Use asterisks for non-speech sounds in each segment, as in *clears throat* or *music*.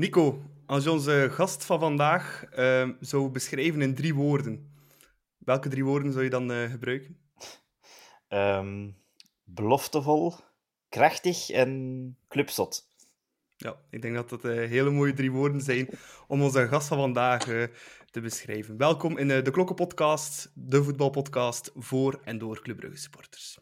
Nico, als je onze gast van vandaag uh, zou beschrijven in drie woorden, welke drie woorden zou je dan uh, gebruiken? Um, beloftevol, krachtig en clubzot. Ja, ik denk dat dat uh, hele mooie drie woorden zijn om onze gast van vandaag te beschrijven. Welkom in de Klokkenpodcast, de voetbalpodcast voor en door Club Brugge supporters.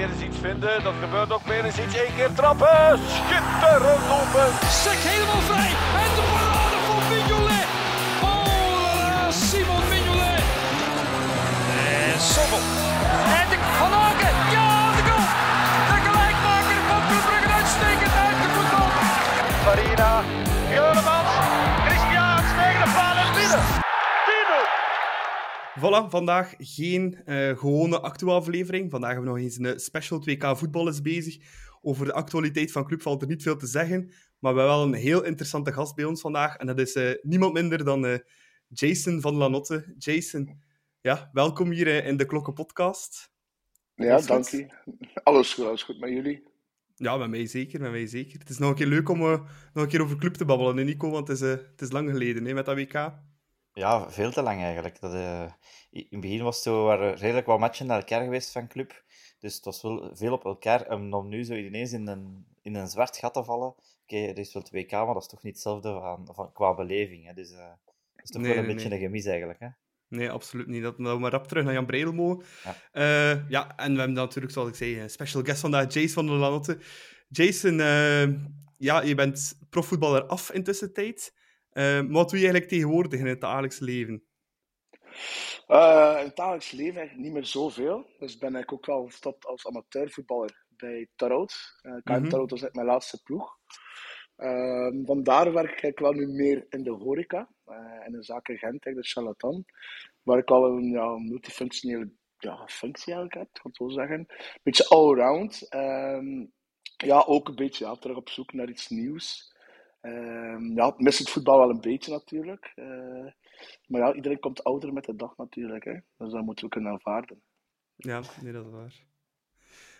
Iets vinden. Dat gebeurt ook iets. Eén keer trappen. Schitterend open. Sek helemaal vrij. En de parade van Mignolet. Oh, Simon Mignolet. En Sommel. En de Van Voilà, vandaag geen uh, gewone actuele Vandaag hebben we nog eens een special 2K voetbal bezig. Over de actualiteit van club valt er niet veel te zeggen. Maar we hebben wel een heel interessante gast bij ons vandaag. En dat is uh, niemand minder dan uh, Jason van Lanotte. Jason, ja, welkom hier in de Klokken Podcast. Ja, dank je. Alles goed, alles goed met jullie. Ja, met mij zeker, met mij zeker. Het is nog een keer leuk om nog een keer over club te babbelen, Nico, want het is, het is lang geleden hè, met dat WK. Ja, veel te lang eigenlijk. Dat, uh, in het begin was het zo, waren redelijk wat matchen naar elkaar geweest van club. Dus het was wel veel op elkaar. En om nu zo ineens in een, in een zwart gat te vallen. Oké, er is wel 2K, maar dat is toch niet hetzelfde van, van, qua beleving. Hè. Dus uh, dat is toch wel een beetje een gemis eigenlijk. Hè? Nee, absoluut niet. Dat we maar rap terug naar Jan Bredelmo. Ja. Uh, ja, en we hebben natuurlijk, zoals ik zei, een special guest vandaag, Jason van der Lanotte. Jason, ja, je bent profvoetballer af intussen tijd. Uh, wat doe je eigenlijk tegenwoordig in het dagelijks leven? Uh, in het dagelijks leven eigenlijk niet meer zoveel. Dus ben ik ook wel gestopt als amateurvoetballer bij Tarot. Uh, KM mm Tarot was mijn laatste ploeg. Uh, vandaar werk ik wel nu meer in de horeca. Uh, in de zaken Gent, de charlatan. Waar ik al een ja, multifunctionele ja, functie eigenlijk heb, kan ik zo zeggen. Een beetje allround. Ehm, ja, ook een beetje ja, terug op zoek naar iets nieuws. Uh, ja, mis het voetbal wel een beetje natuurlijk. Uh, maar ja, iedereen komt ouder met de dag natuurlijk. Hè? Dus dat moeten we kunnen aanvaarden. Ja, nee, dat is waar.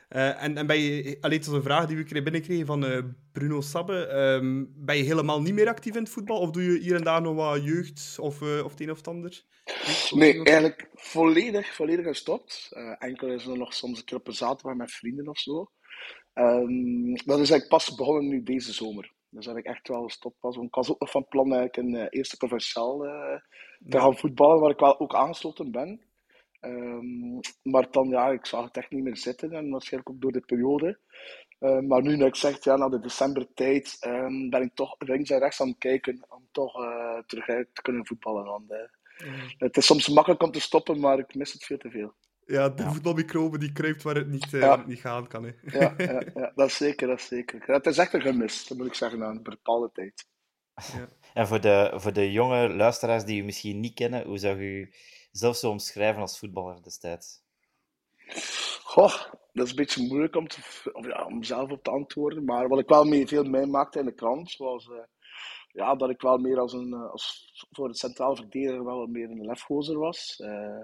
Uh, en, en ben je, alleen tot een vraag die we binnenkregen van uh, Bruno Sabbe, um, ben je helemaal niet meer actief in het voetbal? Of doe je hier en daar nog wat jeugd of, uh, of het een of het ander? Nee, eigenlijk volledig, volledig gestopt. enkel is er nog soms een keer op een zaterdag met vrienden of zo. Um, dat is eigenlijk pas begonnen nu deze zomer. Dus dat ik echt wel gestopt was. ik was ook nog van plan eigenlijk een uh, eerste provinciaal uh, te gaan voetballen, waar ik wel ook aangesloten ben. Um, maar dan, ja, ik zag het echt niet meer zitten. En waarschijnlijk ook door de periode. Uh, maar nu, ik zeg, ja, na de decembertijd, um, ben ik toch links en rechts aan het kijken om toch terug te kunnen voetballen. Want, Het is soms makkelijk om te stoppen, maar ik mis het veel te veel. Ja, de ja. voetbalmicrobe die kruipt waar het niet, ja. niet gaan kan. Hè. Ja, ja, ja, dat is zeker, dat is zeker. Het is echt een gemis, dat moet ik zeggen, aan een bepaalde tijd. Ja. En voor de, voor de jonge luisteraars die u misschien niet kennen, hoe zou u zelf zo omschrijven als voetballer destijds? Goh, dat is een beetje moeilijk om, te, of ja, om zelf op te antwoorden. Maar wat ik wel mee, veel meemaakte in de krant, was uh, ja, dat ik wel meer als een, als, voor het centraal verdediger wel meer een lefgozer was. Uh,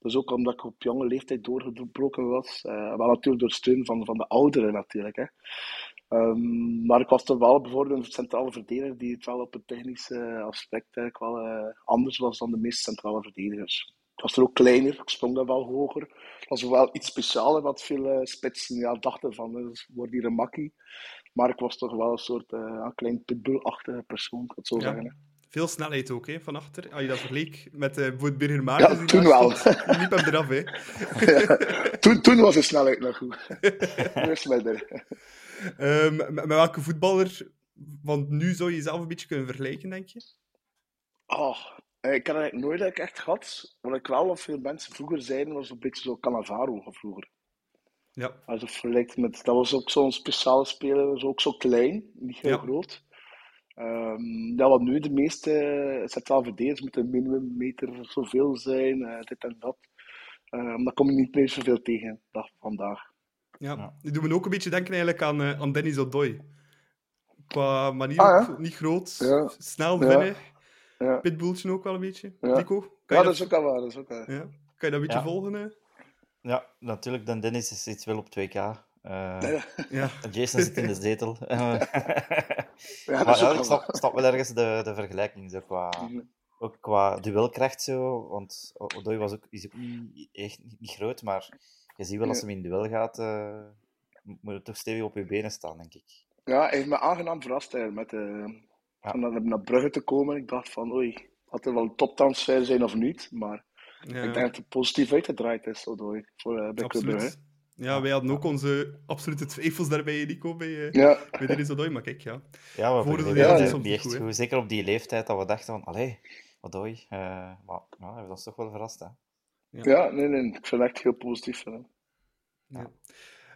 dus ook omdat ik op jonge leeftijd doorgebroken was. Uh, wel natuurlijk door steun van, van de ouderen natuurlijk. Hè. Um, maar ik was toch wel bijvoorbeeld een centrale verdediger die het wel op het technische aspect eigenlijk wel uh, anders was dan de meeste centrale verdedigers. Ik was er ook kleiner, ik sprong daar wel hoger. Het was wel iets speciaals wat veel uh, spitsen ja, dachten van, dus wordt hier een makkie. Maar ik was toch wel een soort een klein pitbull-achtige persoon, ik het zo zeggen. Hè. Veel snelheid ook, hè, van achter. Als je dat vergeleek met uh, bijvoorbeeld Birger Maartens. Ja, toen wel. liep hem eraf, hè. *laughs* ja, toen, toen was de snelheid nog goed. nu is minder. Um, met, welke voetballer, want nu zou je jezelf een beetje kunnen vergelijken, denk je? Oh, ik had eigenlijk nooit echt gehad. Wat ik wel wat veel mensen vroeger zeiden, was een beetje zo Cannavaro van vroeger. Ja. Also vergelijkt met, dat was ook zo'n speciale speler, was ook zo klein, niet heel ja. groot. Um, ja, wat nu de meeste centraal verdedigers moeten minimum meter zoveel zijn, uh, dit en dat. Um, daar kom je niet meer zoveel tegen dag vandaag. Ja, die doen me ook een beetje denken eigenlijk aan, uh, aan Dennis Odoi. Qua manier, ah, ja? niet groot, ja. snel, vinnig. Ja. Pitbulltje ook wel een beetje. Nico, kan ja dat, is ook al waar. Dat is ook. Ja. Kan je dat een beetje volgen? Hè? Ja, natuurlijk. Dan Dennis zit wel op 2K. Eh, Ja, Ja. Jason zit in de zetel. *laughs* ja, maar ja, ik wel snap, wel ergens de, de vergelijking zo qua, Mhm. ook qua duelkracht zo. Want Odoi was ook, is ook niet, echt niet, niet groot, maar je ziet wel als Ja. hij in duel gaat, eh, moet je toch stevig op je benen staan, denk ik. Ja, hij heeft me aangenaam verrast eigenlijk, met eh, Ja. van naar, naar Brugge te komen. Ik dacht van, oei, had er wel een toptransfer zijn of niet? Maar Ja, ik denk dat het positief uitgedraaid is, Odoi, voor eh, bij Club Brugge. Ja, wij hadden ook onze absolute twijfels daarbij, Nico, bij, eh Ja, bij Dennis Odoi. Maar kijk, ja. Ja, we Voor de begrepen wereld dat is soms die niet echt goed, hè. goed, zeker op die leeftijd, dat we dachten van, allee, Odoi. eh maar ja, hij was ons toch wel verrast, hè. ja nee, nee, ik vind het echt heel positief. van hem. Ja.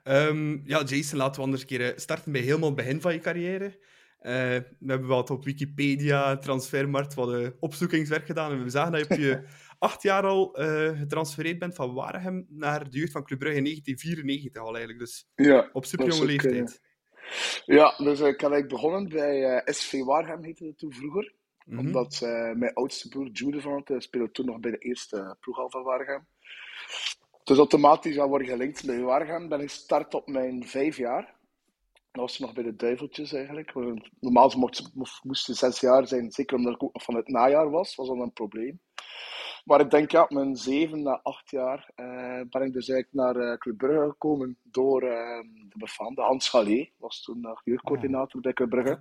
Ehm, ja, Jason, laten we anders een keer eh, starten bij helemaal het begin van je carrière. Eh, we hebben wat op Wikipedia, Transfermarkt, wat eh, opzoekingswerk gedaan. En we zagen dat je op je *laughs* acht jaar al eh getransfereerd bent van Waregem naar de jeugd van Club Brugge in 1994 al eigenlijk. Dus Ja, op superjonge eh, leeftijd. ja dus eh, ik had eigenlijk begonnen bij SV Waarhem, heette het toen vroeger. Mhm. Omdat mijn oudste broer Jude van het speelde toen nog bij de eerste ploeg al van Waregem. Dus automatisch al word je gelinkt bij Waregem. Ben ik gestart op mijn vijf jaar. Dat was nog bij de Duiveltjes eigenlijk. Normaal moest, moest je zes jaar zijn, zeker omdat ik ook nog van het najaar was, was dat een probleem. Maar ik denk ja, mijn zeven na acht jaar eh, ben ik dus eigenlijk naar eh, Club Brugge gekomen door eh, de befaamde Hans Galé. Was toen jeugdcoördinator bij Club Brugge.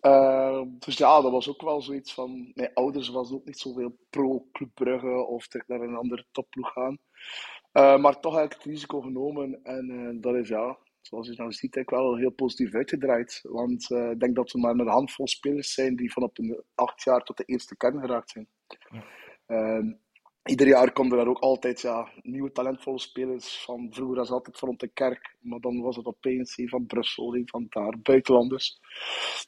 Eh, dus ja, dat was ook wel zoiets van. Mijn ouders was ook niet zoveel pro-Club Brugge of naar een andere topploeg gaan. Eh, maar toch heb ik het risico genomen en dat is ja, zoals je dan ziet, eigenlijk wel heel positief uitgedraaid. Want ik denk dat we maar een handvol spelers zijn die van op een acht jaar tot de eerste kern geraakt zijn. Ehm, ieder jaar komen er ook altijd ja, nieuwe talentvolle spelers van vroeger was het altijd van de kerk, maar dan was het opeens een van Brussel, een van daar, buitenlanders.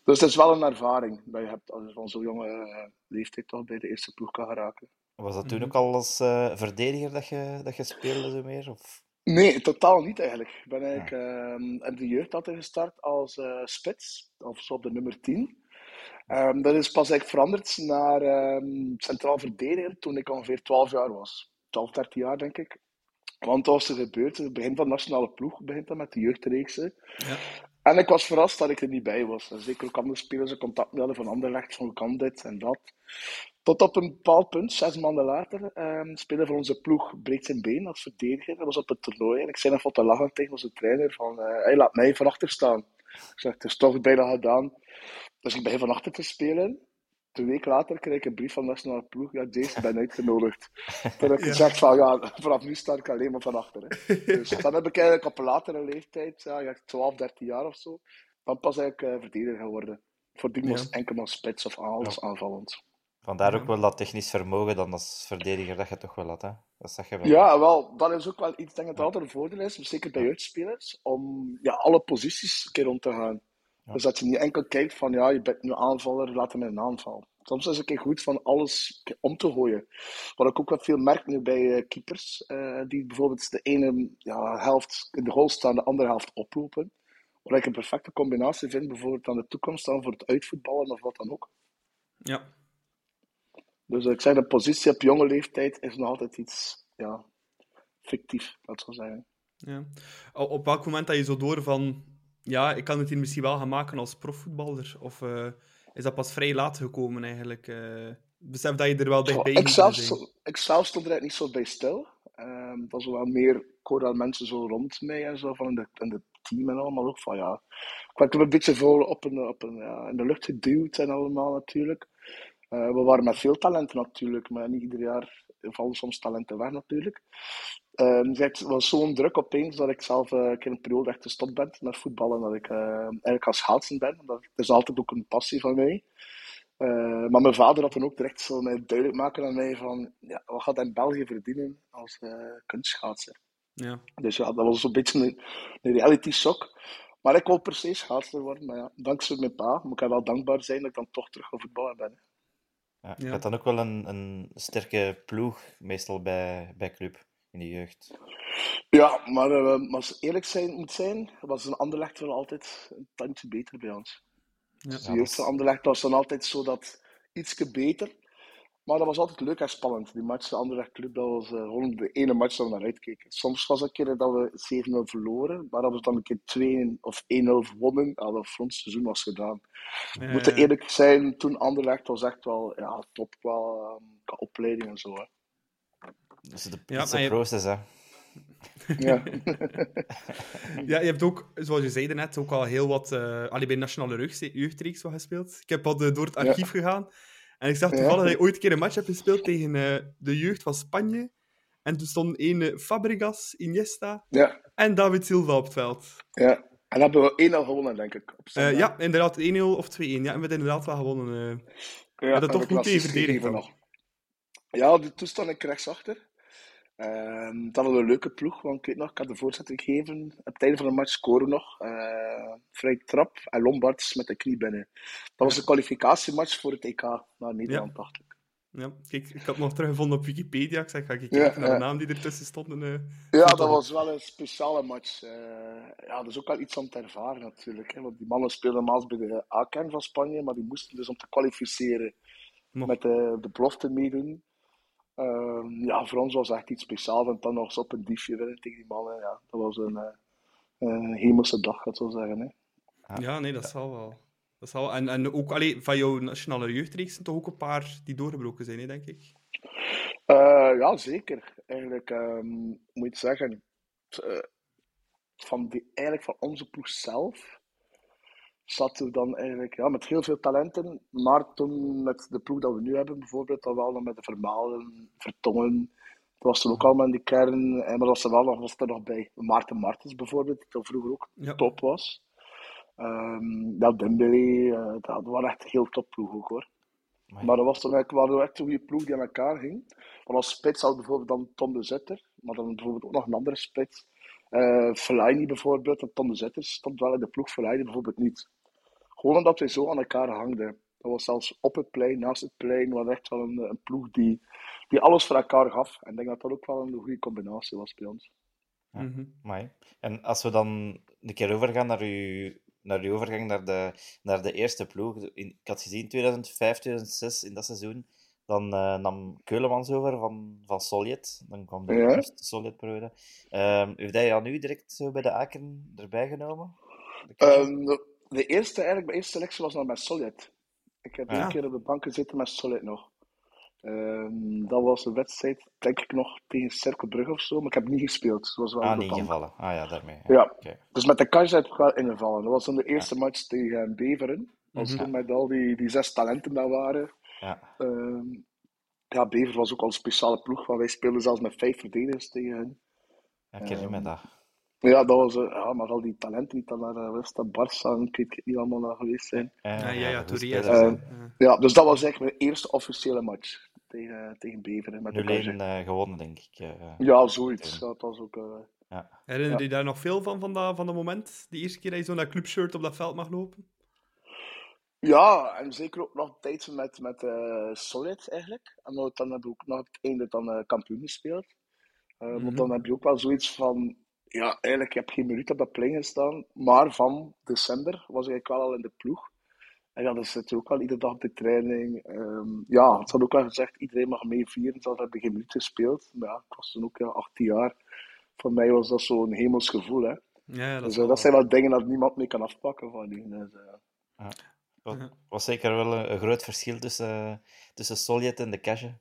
Dus het is wel een ervaring dat je hebt als je van zo'n jonge eh, leeftijd toch bij de eerste ploeg kan geraken. Was dat toen Mhm. ook al als eh, verdediger dat je, dat je speelde zo meer? Of... Nee, totaal niet eigenlijk. Ik ben eigenlijk ehm, in de jeugd altijd gestart als eh, spits, of zo op de nummer 10. Ehm, dat is pas eigenlijk veranderd naar ehm, centraal verdediger toen ik ongeveer 12 jaar was. 12, 13 jaar denk ik. Want was er gebeurd, het begin van de nationale ploeg begint dan met de jeugdreeksen. Ja. En ik was verrast dat ik er niet bij was. En zeker ook andere spelers in contact met hadden van Anderlecht, van hoe kan dit en dat. Tot op een bepaald punt, zes maanden later, ehm speelde voor onze ploeg breekt zijn been als verdediger. Dat was op het toernooi. En ik zei nog wat te lachen tegen onze trainer van, eh hey, laat mij van achter staan. Ik zeg, het is toch bijna gedaan. Dus ik begin van achter te spelen. Een week later kreeg ik een brief van de nationale ploeg. Ja, Jason, ben uitgenodigd. *laughs* Toen heb ik Ja. gezegd van, ja, vanaf nu sta ik alleen maar van achter. Hè. *laughs* Dus dan heb ik eigenlijk op een latere leeftijd, ja, ja, 12, 13 jaar of zo, dan pas eigenlijk eh, verdediger geworden. Voordien was Ja. het enkel maar spits of alles aanvallend. Vandaar ook wel dat technisch vermogen dan als verdediger dat je toch wel had, hè? Dat zag je wel. Ja, wel, dat is ook wel iets, denk ik, dat altijd een voordeel is, zeker bij jeugdspelers, om ja, alle posities een keer rond te gaan. Ja. Dus dat je niet enkel kijkt van, ja, je bent nu aanvaller, laat hem in een aanval. Soms is het een keer goed van alles om te gooien. Wat ik ook wel veel merk nu bij eh, keepers, eh, die bijvoorbeeld de ene ja, helft in de goal staan, de andere helft oplopen. Wat ik een perfecte combinatie vind, bijvoorbeeld aan de toekomst dan voor het uitvoetballen of wat dan ook. Ja. Dus ik zeg, de positie op jonge leeftijd is nog altijd iets ja, fictief, dat zou zeggen. Ja. Op welk moment dat je zo door van, ja, ik kan het hier misschien wel gaan maken als profvoetballer? Of eh, is dat pas vrij laat gekomen eigenlijk? eh besef dat je er wel ik, zelf, zijn. ik zelf stond er eigenlijk niet zo bij stil. Ehm, dat was wel meer, ik hoorde mensen zo rond mij en zo, van in de, in de team en allemaal ook van ja. Ik werd er een beetje vol op, een, op een, ja, in de lucht geduwd en allemaal natuurlijk. Eh, we waren met veel talenten natuurlijk, maar niet ieder jaar vallen soms talenten weg natuurlijk. Ehm, dus het was zo'n druk opeens dat ik zelf eh, een keer een periode echt gestopt ben met voetballen. Dat ik eh, eigenlijk als schaatsen ben. Dat, is altijd ook een passie van mij. Eh, maar mijn vader had dan ook direct zo mij duidelijk maken aan mij van ja, wat gaat hij in België verdienen als uh, kunstschaatser? Ja. Dus ja, dat was zo'n beetje een, een reality shock. Maar ik wou per se schaatser worden. Maar ja, dankzij mijn pa moet ik wel dankbaar zijn dat ik dan toch terug gaan voetballen ben. Ja, je Ja. had dan ook wel een, een sterke ploeg, meestal bij, bij club, in de jeugd. Ja, maar uh, als eerlijk zijn moet zijn, was een Anderlecht wel altijd een tandje beter bij ons. Ja. Dus de Ja, jeugd dat van Anderlecht was dan altijd zo dat ietsje beter. Maar dat was altijd leuk en spannend. Die match, de Anderlecht Club, dat was uh, gewoon de ene match dat we naar uitkeken. Soms was het een keer dat we 7-0 verloren, maar dat we dan een keer 2 of 1-0 gewonnen, ja, dat voor ons seizoen was gedaan. We moeten eerlijk zijn, toen Anderlecht was echt wel ja, top qua, qua opleiding en zo. Hè. Dus de ja, je... proces, hè. Ja. *laughs* ja, je hebt ook, zoals je zei net, ook al heel wat uh, allee, bij Nationale Jeugdreeks gespeeld. Ik heb al door het archief gegaan. En ik zag toevallig dat je ooit een keer een match hebt gespeeld tegen uh, de jeugd van Spanje. En toen stond een uh, Fabregas, Iniesta ja. en David Silva op het veld. Ja, en hebben we 1-0 gewonnen, denk ik. Op uh, ja, inderdaad, 1-0 of 2-1. Ja, en we hebben inderdaad wel gewonnen. ja, dat toch goed tegen verdedigd. Ja, toen stond ik rechtsachter. Uh, dat was een leuke ploeg, want ik weet nog, ik had de voorzetting gegeven. Op het einde van de match scoren nog. Uh, vrij trap en Lombards met de knie binnen. Dat was de kwalificatiematch voor het EK naar Nederland, ja. dacht ik. Ja, kijk, ik had nog teruggevonden op Wikipedia. Ik zeg, ga ik kijken ja, naar de naam die ertussen stonden. Uh, ja, dat was wel een speciale match. Uh, ja, dat is ook wel iets om te ervaren natuurlijk. Hè, want die mannen speelden normaal bij de A-kern van Spanje, maar die moesten dus om te kwalificeren met de, de belofte meedoen. Uh, ja, voor ons was het echt iets speciaals. En dan nog eens op een diefje winnen tegen die mannen. Ja, dat was een, uh, een hemelse dag, gaat zo zeggen. Hè. Ja, nee, dat zal wel. Dat zal, en, en ook allee, van jouw nationale jeugdreeks zijn toch ook een paar die doorgebroken zijn, hè, denk ik? Uh, ja, zeker. Eigenlijk um, moet je zeggen, uh, van die, eigenlijk van onze ploeg zelf zaten we dan eigenlijk ja, met heel veel talenten. Maar toen met de ploeg dat we nu hebben, bijvoorbeeld, dan wel nog met de Vermalen, Vertongen. Dat was toen ook allemaal in die kern. En maar was er wel nog, was er nog bij Maarten Martens bijvoorbeeld, die vroeger ook top was. Um, ja, Dembele, uh, dat was echt een heel top ploeg ook hoor. Maar dat was toen eigenlijk wel echt een goede ploeg die aan elkaar ging. Want als spits had bijvoorbeeld dan Tom de Zetter, maar dan bijvoorbeeld ook nog een andere spits. Uh, Fellaini bijvoorbeeld, en Tom de Zetter stond wel in de ploeg, Fellaini bijvoorbeeld niet. Gewoon omdat wij zo aan elkaar hangden. Dat was zelfs op het plein, naast het plein, was echt wel een, een ploeg die, die alles voor elkaar gaf. En ik denk dat dat ook wel een goede combinatie was bij ons. Ja, mm En als we dan een keer overgaan naar uw, naar uw overgang naar de, naar de eerste ploeg. In, ik had gezien 2005, 2006, in dat seizoen. Dan uh, nam Keulemans over van, van Soljet. Dan kwam de ja. eerste Soljet-periode. Uh, heeft hij jou nu direct zo bij de Aken erbij genomen? De eerste, eigenlijk, mijn eerste selectie was nog met Solid. Ik heb ja. een keer op de bank gezeten met Solid nog. Um, dat was een wedstrijd, denk ik nog, tegen Cerkelbrug of zo, maar ik heb niet gespeeld. Dus was wel ah, niet ingevallen. Ah ja, daarmee. Ja, okay. dus met de kans heb ik wel ingevallen. Dat was dan de eerste ja. match tegen Beveren. Dat mm -hmm. met al die, die zes talenten daar waren. Ja. Um, ja, Bever was ook al een speciale ploeg, want wij speelden zelfs met vijf verdedigers tegen hen. Ja, ik um, met dat. Ja, dat was, ja, maar al die talenten die dan naar uh, West Barça ik weet niet allemaal naar geweest zijn. Ja, ja, ja, ja, Tourier. Uh, ja, dus dat was eigenlijk mijn eerste officiële match tegen, tegen Beveren. Met Nuleen uh, gewonnen, denk ik. Uh, ja, zoiets. Dat was ook... ja. Herinner je daar nog veel van, van dat, van dat moment? Die eerste keer dat je zo naar clubshirt op dat veld mag lopen? Ja, en zeker ook nog tijd met, met Solid eigenlijk. En dan heb ik ook nog het einde dan kampioen gespeeld. Mm -hmm. Want dan heb je ook wel zoiets van ja, eigenlijk heb ik geen minuut op dat plein gestaan. Maar van december was ik wel al in de ploeg. En ja, dan zit je ook al iedere dag op de training. Um, ja, het had ook al gezegd, iedereen mag mee vieren. Zelf heb ik geen minuut gespeeld. Maar ja, ik was toen ook ja, 18 jaar. Voor mij was dat zo'n hemels gevoel. Hè. Ja, dat, dus, dat zijn wel dingen dat niemand mee kan afpakken van die. Dus, uh... ja. Was, was zeker wel een, een groot verschil tussen, tussen Soljet en de Cache.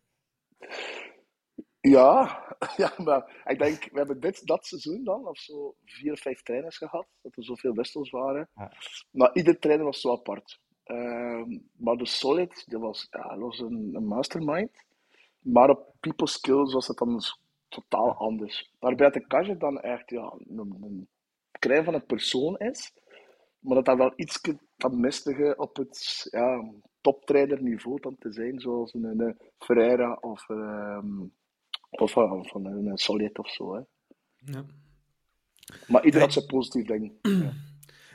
Ja, *laughs* ja, maar ik denk, we hebben dit, dat seizoen dan, of zo, vier of vijf trainers gehad, dat er zoveel wissels waren. Ja. Maar ieder trainer was zo apart. Uh, maar de Solid, dat was, ja, was een, een, mastermind. Maar op people skills was het dan totaal anders. Waarbij de Kajak dan echt ja, een, een klein van een persoon is, maar dat dat wel iets kan mistigen op het ja, toptrainer dan te zijn, zoals een, een Ferreira of... Um, of van, van een Solid of zo. Hè. Ja. Maar iedereen had zijn positief ding. *clears throat* ja.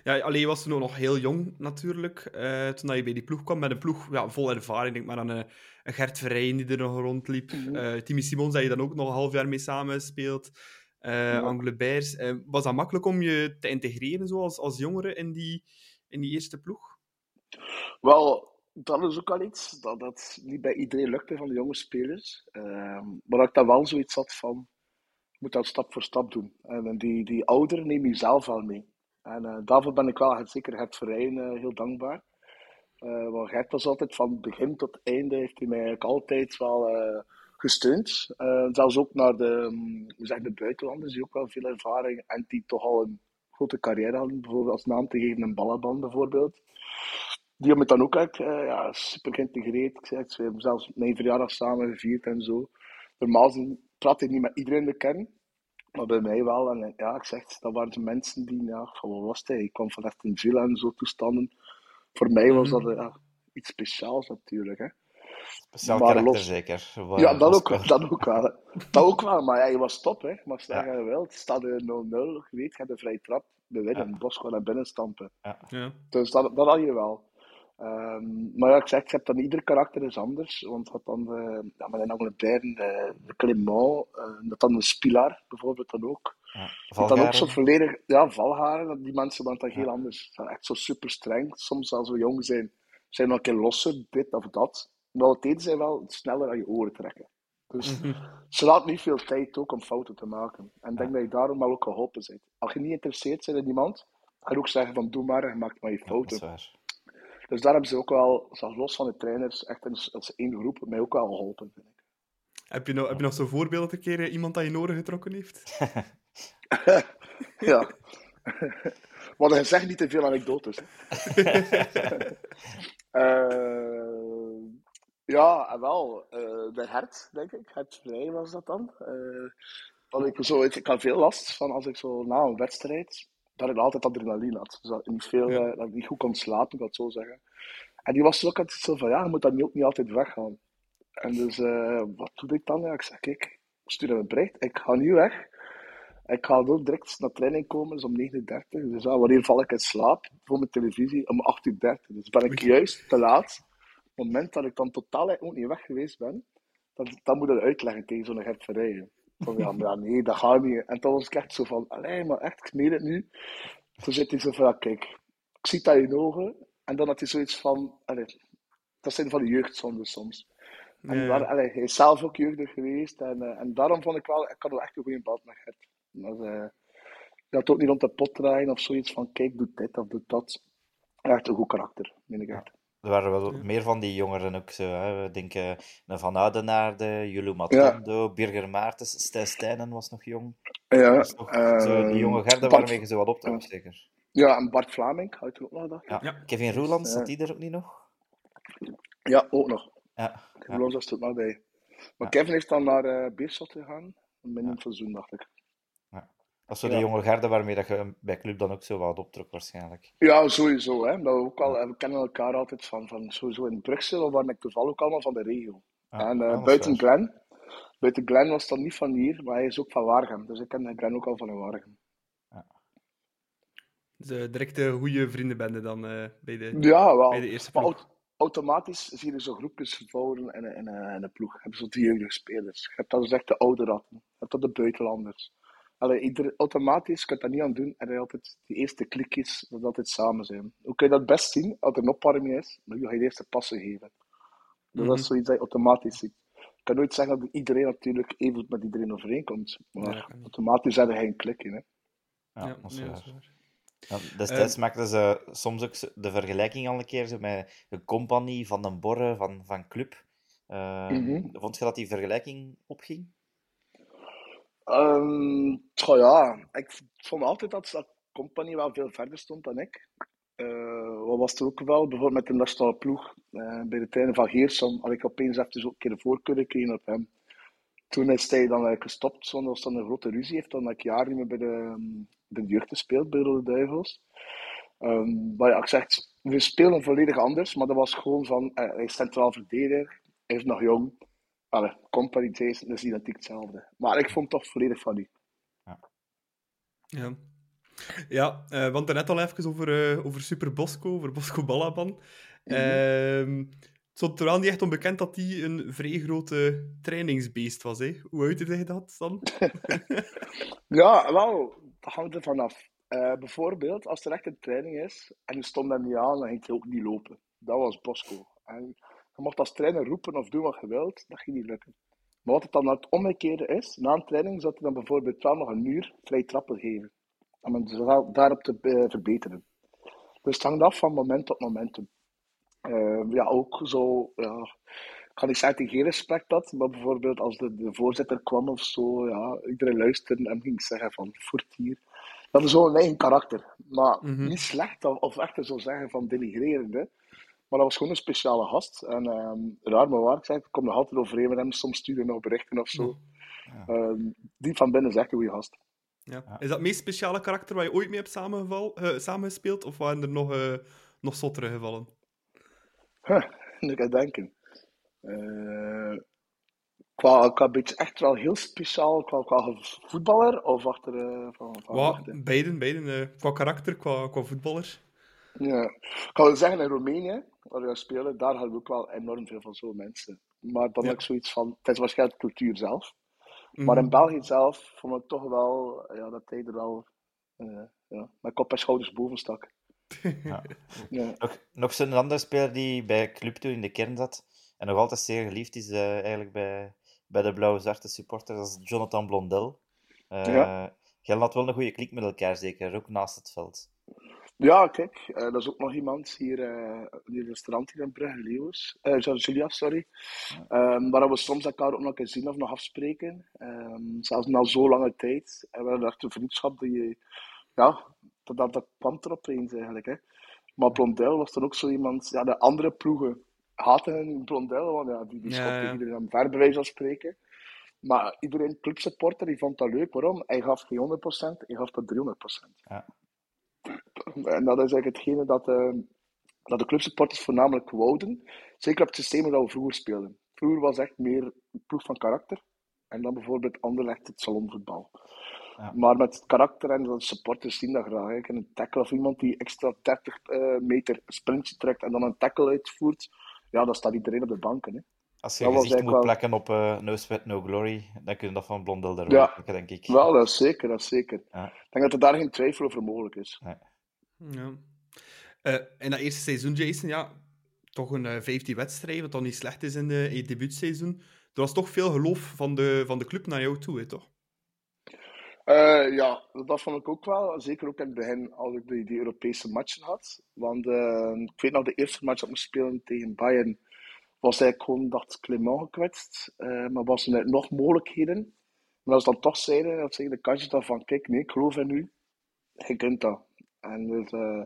Ja, alleen je was toen ook nog heel jong natuurlijk. Uh, toen je bij die ploeg kwam, met een ploeg ja, vol ervaring. Denk maar aan een, een Gert Verrijen die er nog rondliep. Mm -hmm. uh, Timmy Simons, dat je dan ook nog een half jaar mee samen speelt. Ja. Anglebers. was dat makkelijk om je te integreren zo als, als jongere in die, in die eerste ploeg? Wel, dat is ook al iets dat, dat niet bij iedereen lukte van de jonge spelers. Uh, maar ik daar wel zoiets had van, je moet dat stap voor stap doen. En die, die ouder neem je zelf wel mee. En uh, daarvoor ben ik wel zeker het verein uh, heel dankbaar. Uh, want Gert was altijd van begin tot einde, heeft hij mij altijd wel gesteund. zelfs ook naar de, um, zeg, de buitenlanders, die ook wel veel ervaring en die toch al een grote carrière hadden. Bijvoorbeeld als naam te geven een Ballaban bijvoorbeeld. Die hebben het dan ook echt uh, ja, super geïntegreerd. Ik we hebben zelfs mijn verjaardag samen gevierd en zo. Normaal praat ik niet met iedereen de kern. Maar bij mij wel. En ja, ik zeg, dat waren de mensen die, ja, van wat was het? Ik kwam van echt een villa en zo toestanden. Voor mij was dat ja, iets speciaals natuurlijk. Hè. Speciaal maar karakter zeker. Waar ja, dat ook, dat ook wel. *laughs* Dat ook wel, maar ja, je was top. Hè. Maar zeggen ja. wel, het staat 0-0, je weet, je hebt een vrije trap. We winnen, ja. Bosco naar binnen stampen. Ja. Ja. Dus dat, dat had je wel. Um, maar ja, ik zeg, ik heb dan ieder karakter is anders. Want wat dan de, ja, een Angleterre, de, de Clément, uh, dat dan een Spilar bijvoorbeeld dan ook. Ja, dan ook zo volledig, ja, valharen, die mensen waren dan heel anders. Zijn echt zo super streng. Soms als we jong zijn, zijn we een keer losser, dit of dat. Maar het deden zij wel sneller aan je oren trekken. Dus mhm. ze laat niet veel tijd ook om fouten te maken. En ik denk dat je daarom wel ook geholpen bent. Als je niet geïnteresseerd bent in iemand, ga je ook zeggen van doe maar, je maakt maar je fouten. Dus daar hebben ze ook wel, zelfs los van de trainers, echt als, als één groep, mij ook wel geholpen, vind ik. Heb je nog, heb je nog zo'n voorbeeld dat een keer eh, iemand aan je oren getrokken heeft? *laughs* ja. *laughs* Maar hij zegt niet te veel anekdotes. uh, *laughs* ja, wel. Uh, de hert, denk ik. Het vrij was dat dan. Uh, ik, zo, ik had veel last van als ik zo na een wedstrijd dat ik altijd adrenaline had. Dus dat ik niet, veel, ja. dat ik niet goed kon slapen, ik dat zo zeggen. En die was ook altijd zo van, ja, je moet dan ook niet altijd weggaan. En dus, uh, wat doe ik dan? Ja, ik zeg, kijk, ik stuur hem een bericht, ik ga nu weg. Ik ga ook direct naar training komen, dus om 9.30 Dus ja, wanneer val ik in slaap? Voor mijn televisie om 8.30 Dus ben ik juist te laat. Op het moment dat ik dan totaal ook niet weg geweest ben, dan, dan moet ik uitleggen tegen zo'n Gert Verrijen. Van ja, maar nee, dat gaat niet. En toen was ik echt zo van, allee, maar echt, ik meen het nu. Toen zit hij zo van, ja, kijk, ik zie dat in je ogen. En dan had hij zoiets van, allee, dat zijn van de jeugdzonde soms. En allee, hij is zelf ook jeugdig geweest. En, uh, en daarom vond ik wel, ik had wel echt een goede band met Gert. Dat, uh, had ook niet rond de pot draaien of zoiets van, kijk, doe dit of doe dat. Echt een goed karakter, meen ik echt. Er waren wel meer van die jongeren ook zo. Hè. We denken Van Oudenaarde, Julu Matondo, ja. Birger Maartens, Stijn Stijnen was nog jong. Ja, nog, uh, zo, die jonge garde Bart, waarmee je zo wat optrok, ja. zeker. Ja, en Bart Vlaming, houdt er ook nog dat? Ja. ja. Kevin Roelands, zat die er ook niet nog? Ja, ook nog. Ja. Kevin was er ook nog bij. Maar Kevin is dan naar uh, Beerschot gegaan, binnen een seizoen, dacht ik. Dat is zo de jonge garde waarmee dat je bij club dan ook zo wat optrok, waarschijnlijk. Ja, sowieso. Hè. we, ook al, we kennen elkaar altijd van, van sowieso in Brussel, waar ik toevallig ook allemaal van de regio. en uh, buiten Glen. Buiten Glen was dan niet van hier, maar hij is ook van Waregem. Dus ik ken Glen ook al van Waregem. Ja. Dus directe goede vriendenbende dan uh, bij, de, ja, wel. bij de eerste ploeg. automatisch zie je zo groepjes vouwen in, in, in, een ploeg. Je hebt zo die jeugdige spelers. Je hebt dan dus echt de oude ratten. Je hebt dan de buitenlanders. Allee, ieder, automatisch kan je dat niet aan doen. En je altijd die eerste klikjes, dat altijd samen zijn. Hoe kun je dat best zien? Als er een opwarming is, dan ga je de eerste passen geven. Dus dat is mhm. zoiets dat je automatisch ziet. Ik kan nooit zeggen dat iedereen natuurlijk even met iedereen overeenkomt. Maar ja, automatisch heb je geen klik in. Hè. Ja, dat is waar. Ja, destijds uh, maakten ze soms ook de vergelijking al een keer zo met de compagnie van een borre van, van club. Uh, mm -hmm. Vond je dat die vergelijking opging? Um, ja, ik vond altijd dat dat compagnie wel veel verder stond dan ik. Uh, wat was er ook wel? Bijvoorbeeld met de nationale ploeg uh, bij de treinen van Geersom had ik opeens even een keer de voorkeur gekregen op hem. Toen is hij dan eigenlijk gestopt, zonder dat er een grote ruzie heeft. Dan ik jaar niet meer bij de, bij de jeugd gespeeld, bij de Duivels. Um, maar ik zeg, we spelen volledig anders, maar dat was gewoon van, uh, hij is centraal verdediger, hij is nog jong. Allee, company Jason is identiek hetzelfde. Maar ik vond het toch volledig van u. Ja. Ja, ja uh, want net al even over, uh, over Super Bosco, over Bosco Balaban. Mm -hmm. het stond er wel niet echt onbekend dat hij een vrij grote trainingsbeest was. Hè? Hoe uitte hij dat dan? *laughs* ja, wel, dat hangt er vanaf. Uh, bijvoorbeeld, als er echt een training is en je stond hem niet aan, dan ging hij ook niet lopen. Dat was Bosco. En je mocht als trainer roepen of doen wat je wilt, dat ging niet lukken. Maar wat het dan het omgekeerde is, na een training zou je dan bijvoorbeeld wel nog een uur vrij trappen geven. Om het dus daarop te uh, verbeteren. Dus het hangt af van moment tot momentum. Uh, ja, ook zo, ja, ik kan niet zeggen dat geen respect had, maar bijvoorbeeld als de, de voorzitter kwam of zo, ja, iedereen luisterde en ging zeggen van, voert hier. Dat is zo'n eigen karakter. Maar mm -hmm. niet slecht of, of echt zo zeggen van denigrerend. Maar dat was gewoon een speciale gast. En um, raar maar waar, ik zeg, ik kom nog altijd overeen met hem. Soms sturen nog berichten of zo. Ja. Um, die van binnen is echt een goede gast. Ja. Is dat het meest speciale karakter waar je ooit mee hebt samengeval, uh, samengespeeld? Of waren er nog, uh, nog zottere gevallen? Huh, ik ga denken. Uh, qua, qua beetje echt wel heel speciaal, qua, qua voetballer of achter... Uh, van, van Wat, beiden, beiden. Uh, qua karakter, qua, qua voetballer. Ja, ik kan wel zeggen in Roemenië, waar we spelen, daar hadden we ook wel enorm veel van zo'n mensen. Maar dan ja. ik zoiets van, het is waarschijnlijk de cultuur zelf. Mm. Maar in België zelf vond ik toch wel ja, dat hij er wel uh, ja, met kop en schouders boven stak. Ja. *laughs* ja. Nog, nog zo'n andere speler die bij Club toen in de kern zat en nog altijd zeer geliefd is uh, eigenlijk bij, bij de blauwe-zwarte supporters, dat is Jonathan Blondel. Uh, ja. Jij had wel een goede klik met elkaar, zeker, ook naast het veld. Ja, kijk, uh, dat is ook nog iemand hier, uh, die restaurant hier in Brugge, Leeuwers. Uh, Julia, sorry. Um, waar we soms elkaar ook nog eens zien of nog afspreken. Um, zelfs na zo lange tijd. En we hadden echt een vriendschap die, ja, dat, dat, dat kwam er opeens eigenlijk. Hè. Maar Blondel was dan ook zo iemand, ja, de andere ploegen haten Blondel, want ja, die, die schopte ja, ja. iedereen aan ver, bij wijze van spreken. Maar iedereen, clubsupporter, die vond dat leuk. Waarom? Hij gaf geen 100%, hij gaf dat 300%. Ja. En dat is eigenlijk hetgene dat, uh, dat de clubsupporters voornamelijk wouden. Zeker op het systeem dat we vroeger speelden. Vroeger was echt meer een ploeg van karakter. En dan bijvoorbeeld Anderlecht het salonvoetbal. Ja. Maar met het karakter en de supporters zien dat graag. En een tackle of iemand die extra 30 uh, meter sprintje trekt en dan een tackle uitvoert. Ja, dan staat iedereen op de banken. Hè. Als je dat gezicht moet wel... plekken op uh, No Sweat, No Glory, dan kun je dat van Blondel daar ja. plekken, denk ik. Wel, dat is zeker, dat is zeker. Ja. Ik denk dat er daar geen twijfel over mogelijk is. Ja. Ja. Uh, in dat eerste seizoen, Jason, ja, toch een uh, 15 wedstrijd, wat dan niet slecht is in, de, debuutseizoen. Er was toch veel geloof van de, van de club naar jou toe, toch? Uh, ja, dat vond ik ook wel. Zeker ook in het begin, als ik die, die Europese matchen had. Want ik weet nog, de eerste match dat ik moest spelen tegen Bayern was eigenlijk gewoon, dacht Clement gekwetst. Maar was er nog mogelijkheden? Maar als dan toch zeiden, dat zeggen de kantjes dan van, kijk, nee, ik geloof in u. Je kunt dat. En dus, uh,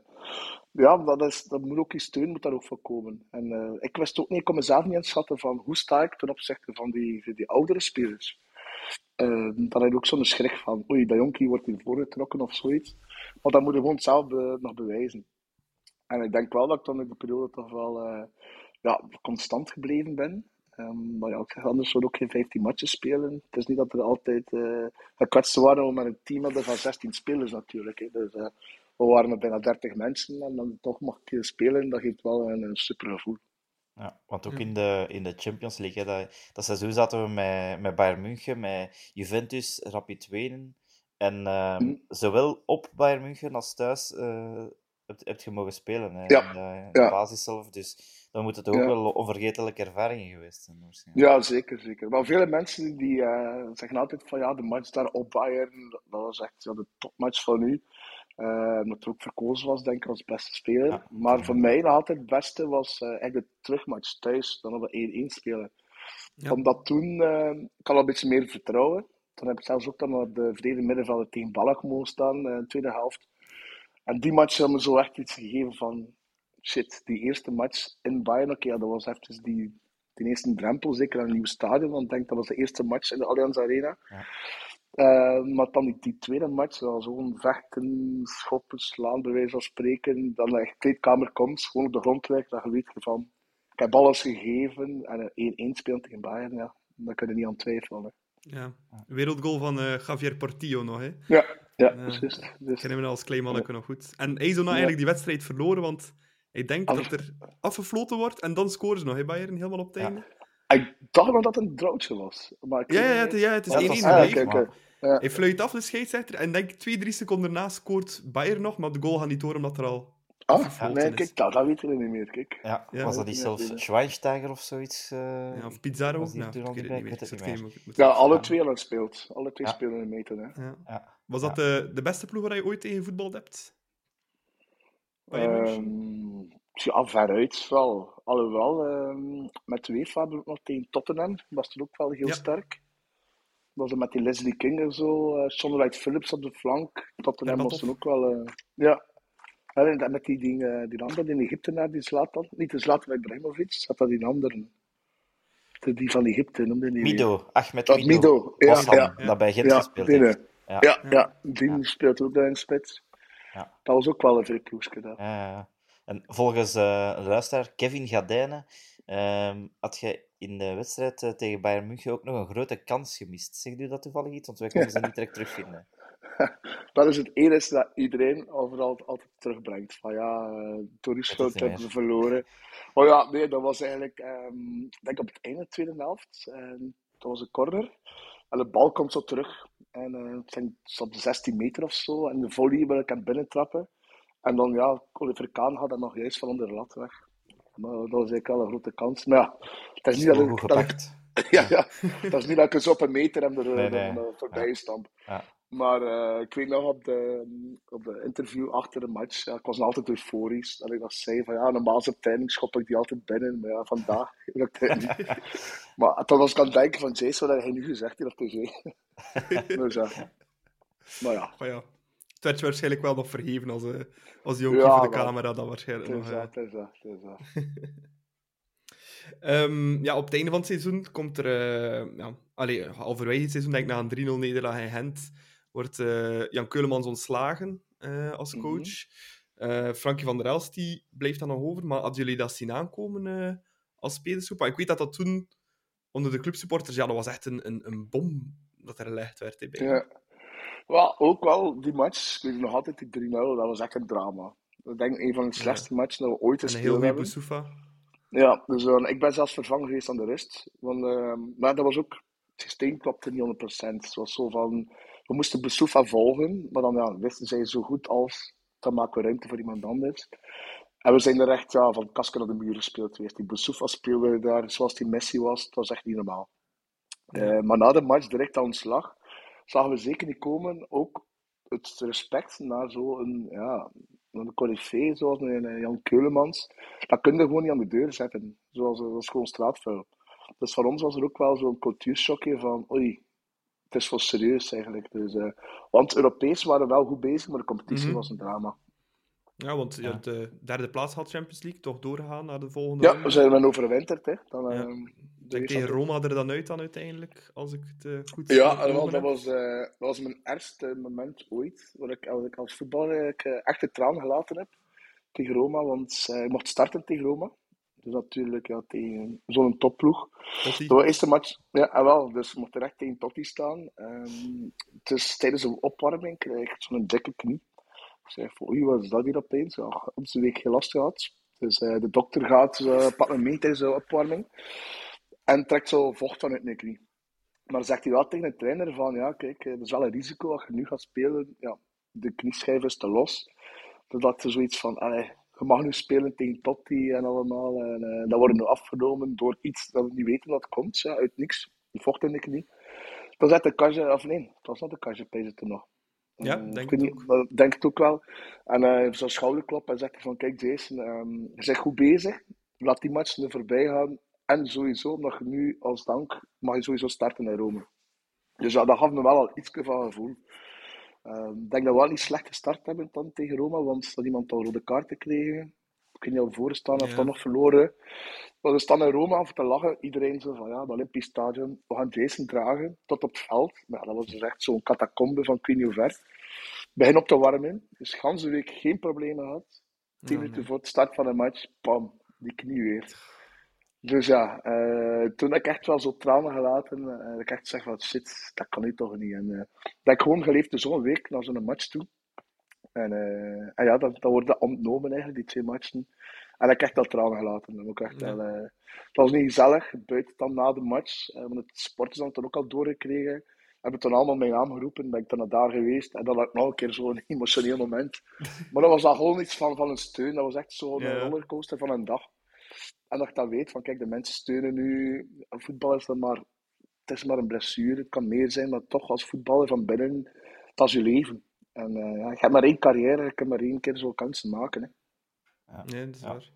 ja, dat, is, dat moet ook die steun moet daar ook voor komen. En uh, ik wist ook niet, ik kon mezelf niet inschatten van hoe sta ik ten opzichte van die, die oudere spelers. Uh, dan heb je ook zo'n schrik van, oei, dat jonkie wordt hier voorgetrokken of zoiets. Maar dat moet je gewoon zelf nog bewijzen. En ik denk wel dat ik dan in de periode toch wel ja, constant gebleven ben. Um, maar ja, ik anders zou ook geen 15 matches spelen. Het is niet dat er altijd uh, gekwetst waren met een team hadden van 16 spelers natuurlijk. Hè. Dus we waren met bijna 30 mensen en dan toch mag je spelen. Dat geeft wel een, een super gevoel. Ja, want ook in, de, in de Champions League, hè, dat, dat seizoen zaten we met, met Bayern München, met Juventus, Rapid Wenen. En uh, mm. zowel op Bayern München als thuis uh, heb, heb je mogen spelen hè, ja. in, de, in de basis zelf. Dus dan moet het ook ja. wel onvergetelijke ervaringen geweest zijn. Ja, zeker, zeker. Maar vele mensen die uh, zeggen altijd van ja, de match daar op Bayern, dat was echt ja, de topmatch van u. Uh, omdat er ook verkozen was, denk ik, als beste speler. Ja, maar ja. voor mij nog altijd het beste was uh, eigenlijk de terugmatch thuis, dan op 1-1 spelen. Omdat toen, ik had al een beetje meer vertrouwen. Toen heb ik zelfs ook dan op de verdedigde middenvelder tegen Ballack mogen staan in de tweede helft. En die match heeft me zo echt iets gegeven van shit, die eerste match in Bayern, oké, okay, dat was even die, die eerste drempel, zeker aan een nieuw stadion, want ik denk dat was de eerste match in de Allianz Arena. Ja. Uh, maar dan die, die tweede match, dat was gewoon vechten, schoppen, slaan, bij wijze van spreken. Dan de kleedkamer komt, gewoon op de grond ligt, dan weet je van, ik heb alles gegeven en 1-1 spelen tegen Bayern, ja, daar kun je niet aan twijfelen. Ja, wereldgoal van uh, Javier Portillo nog, hè? Ja, ja, uh, precies. Dus... Kennen we als klein manneke ja. nog goed. En hij is dan eigenlijk die wedstrijd verloren, want ik denk Af... dat er afgefloten wordt en dan scoren ze nog, hè, Bayern, helemaal op het einde. Ja. Ik dacht nog dat het een droogje was. Maar ja, ja, het, ja, het is 1-1 ja, gebleven. Okay, okay. ja. Hij fluit af, de scheidsrechter, en denk twee, drie seconden daarna scoort Bayern nog, maar de goal gaat niet door omdat er al Ah, nee, kijk, dat, dat weten we niet meer, kijk. Ja, Ja, was dat niet zelfs ja. Schweinsteiger of zoiets? eh, Ja, of Pizarro? was die Ja, toen al niet bij? alle twee hebben gespeeld. Alle twee Ja. spelen in meten, hè. Ja. Ja. Was dat Ja. de, de beste ploeg waar je ooit tegen voetbal hebt? Ehm, ja, veruit wel. Alhoewel, ehm, met de UEFA nog tegen Tottenham. Was toen ook wel heel Ja. sterk. Dat was met die Leslie King en zo. eh Sean Wright Phillips op de flank. Tottenham was toen ook wel... eh, ja. Ja, En met die, die, eh, die andere in Egypte, naar die Zlatan. Niet de Zlatan Ibrahimovic, zat dat die andere. De- Die van Egypte, noemde die. Mido, Ahmed Dat Mido. Mido, ja, Bosman, ja. dat bij Gent Ja, gespeeld die, heeft. ja. Ja. Ja, ja, die speelt ook daar in spits. Ja. Dat was ook wel een veel ploegje. Dat. En volgens eh, een luisteraar, Kevin Gadijnen, ehm, had je in de wedstrijd eh, tegen Bayern München ook nog een grote kans gemist. Zegt u dat toevallig iets? Want wij konden ze niet direct terugvinden. *laughs* Dat is het enige dat iedereen overal altijd terugbrengt. Van ja, uh, door die schuld niet hebben meer. verloren. Oh ja, nee, dat was eigenlijk, ehm, ik denk op het einde tweede helft. En dat was een corner. En de bal komt zo terug. En eh, het zijn op de 16 meter of zo. En de volley wil ik hem binnentrappen. En dan, ja, Oliver Kaan had dat nog juist van onder de lat weg. Maar dat was eigenlijk wel een grote kans. Maar ja, het is niet dat ik, dat ik- *laughs* ja, ja, dat is niet dat ik eens op een meter hem er, Nee, nee. er voorbij Ja. stamp. Ja. Maar eh, ik weet nog op de, op de interview achter de match, ja, ik was altijd euforisch. Dat ik dat zei van ja, normaal is op training schop ik die altijd binnen. Maar ja, vandaag *laughs* lukt het niet. *laughs* maar toen was ik aan het denken van Jason, wat heb hij nu gezegd hier op tv? dus ja. Maar ja, Maar ja, het werd je waarschijnlijk wel nog vergeven als, eh als jonkie Ja, voor de wel. camera. Dat waarschijnlijk nog, is eh, dat, het is dat, is *laughs* dat. Ehm, ja, op het einde van het seizoen komt er... eh ja, allee, halverwege het seizoen, denk ik, na een 3-0 nederlaag in Gent, wordt eh, Jan Keulemans ontslagen eh, als Mhm. coach. Eh, Frankie van der Elst die blijft dan nog over, maar hadden jullie dat zien aankomen eh, als spelersgroep? Maar ik weet dat dat toen onder de clubsupporters, ja, dat was echt een, een, een bom dat er gelegd werd. Hè, bij. Ja. Wel, ook wel die match, ik weet nog altijd die 3-0, dat was echt een drama. Ik denk een van de slechtste matchen dat we ooit een gespeeld heel hebben. Boussoufa. Ja, dus eh, ik ben zelfs vervangen geweest aan de rust. Want, eh, maar dat was ook, het systeem klopte niet 100%. Het was zo van, we moesten Besoufa volgen, maar dan ja, wisten zij zo goed als, dan maken we ruimte voor iemand anders. En we zijn er echt ja, van kasken naar de muur gespeeld geweest. Die Besoufa speelde daar zoals die Messi was, het was echt niet normaal. Eh, maar na de match, direct aan ontslag, zagen we zeker niet komen, ook het respect naar zo'n, ja, een corifee zoals een, Jan Keulemans, dat kun je gewoon niet aan de deur zetten. Zoals, dat is gewoon straatvuil. Dus voor ons was er ook wel zo'n cultuurshockje van, oei, het is wel serieus eigenlijk. Dus, eh, want Europees waren we wel goed bezig, maar de competitie Mhm. was een drama. Ja, want Ja. ja. de derde plaats had Champions League, toch doorgegaan naar de volgende Ja, we zijn er overwinterd. Hè. Dan, Ja. ehm, denk tegen Roma er dan uit dan uiteindelijk, als ik het eh, goed Ja, wel, dat was, eh, dat was mijn ergste moment ooit. Waar ik, als ik als voetballer eigenlijk, eh, echt de traan gelaten heb tegen Roma. Want ik mocht starten tegen Roma. Dus natuurlijk ja, tegen zo'n topploeg. Totti. De eerste match, ja, en wel, dus ik mocht er echt tegen Totti staan. Ehm, dus tijdens de opwarming kreeg ik zo'n dikke knie. Ik zei van, oei, wat is dat hier opeens? Ja, op zijn week geen last gehad. Dus de dokter gaat, uh, pakt me mee tijdens de opwarming. En trekt zo vocht vanuit mijn knie. Maar dan zegt hij wel tegen de trainer van, ja, kijk, er is wel een risico als je nu gaat spelen. Ja, de knieschijf is te los. Dat er zoiets van, allee, je mag nu spelen tegen Totti en allemaal. En uh, dat wordt nu afgenomen door iets dat we niet weten wat komt, ja, uit niks. Vocht in de knie. Dan zet de kastje, of nee, het was not de pees het nog. Ja, Uh, denk ik het niet, ook. Denk het ook wel. En hij uh, zo'n schouderklop en zegt van, kijk Jason, um, je bent goed bezig. Laat die match nu voorbij gaan. En sowieso, omdat je nu als dank, mag je sowieso starten in Rome. Dus ja, dat gaf me wel al iets van gevoel. Uh, ik denk dat we wel niet slecht gestart hebben dan tegen Roma, want dat iemand al rode kaarten kregen. Ik weet niet of voor staan of Ja. dan nog verloren. Maar we staan in Roma af te lachen. Iedereen zo van ja, het Olympisch Stadion. We gaan Jason dragen tot op het veld. Maar ja, dat was dus echt zo'n catacombe van niet hoe ver. Begin op te warmen. Dus ganse week geen problemen gehad. Tien Ja, minuten nee. voor het start van de match, pam, die knie weer. Dus ja, eh, toen heb ik echt wel zo tranen gelaten. En dat ik echt zeg van shit, dat kan nu toch niet. En eh, dat ik gewoon geleefd zo'n week naar zo'n match toe. En, en ja, dat, dat wordt ontnomen eigenlijk, die twee matchen. En ik heb echt wel tranen gelaten. Dat, ook echt Ja. wel, het was niet gezellig, buiten dan na de match. want het hadden het dan ook al doorgekregen. hebben toen allemaal mijn naam geroepen. Ben ik dan naar daar geweest. En dan had ik nog een keer zo'n *laughs* emotioneel moment. Maar dat was dan gewoon iets van, van een steun. Dat was echt zo'n Ja. rollercoaster van een dag. En dat ik dat weet, van kijk, de mensen steunen nu. Voetbal is dan maar, het is maar een blessure. Het kan meer zijn, maar toch als voetballer van binnen, dat is je leven. En eh, ja, je hebt maar één carrière, je kunt maar één keer zo kansen maken. Hè. Nee, dat is Ja. waar.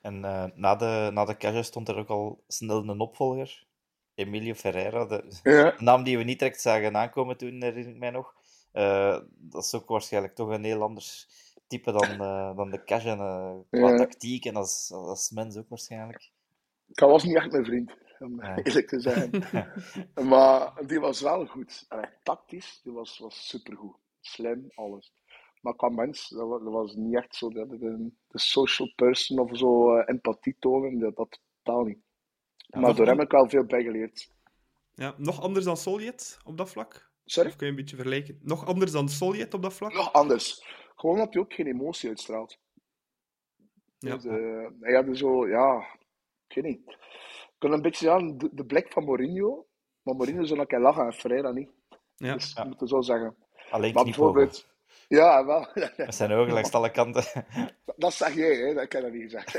En eh, na de, na de casual stond er ook al snel een opvolger. Emilio Ferreira, de Ja. *laughs* naam die we niet direct zagen aankomen toen, herinner ik mij nog. Eh, dat is ook waarschijnlijk toch een heel anders type dan, eh, dan de cash en eh, qua Ja. tactiek en als, als mens ook waarschijnlijk. Dat was niet echt mijn vriend, om Ja. eerlijk te zijn. *laughs* maar die was wel goed. Allee, tactisch, die was, was supergoed. Slim, alles. Maar qua mens, dat was, dat was niet echt zo de, de, de social person of zo eh, empathie tonen, dat, dat totaal niet. maar door hem heb ik wel veel bijgeleerd. Ja, nog anders dan Soljet op dat vlak? Sorry? Of kun je een beetje vergelijken? Nog anders dan Soljet op dat vlak? Nog anders. Gewoon dat hij ook geen emotie uitstraalt. Ja. Dus, eh, hij had zo, ja, ik weet niet. Ik kon een beetje aan de, de blik van Mourinho, maar Mourinho zou nog een lachen en Ferreira niet. Ja. Dus ik moet het zo zeggen. Alleen Maar bijvoorbeeld, ja, wel. *laughs* Met zijn ogen langs alle kanten. *laughs* Dat zeg jij, hè? dat kan ik niet gezegd.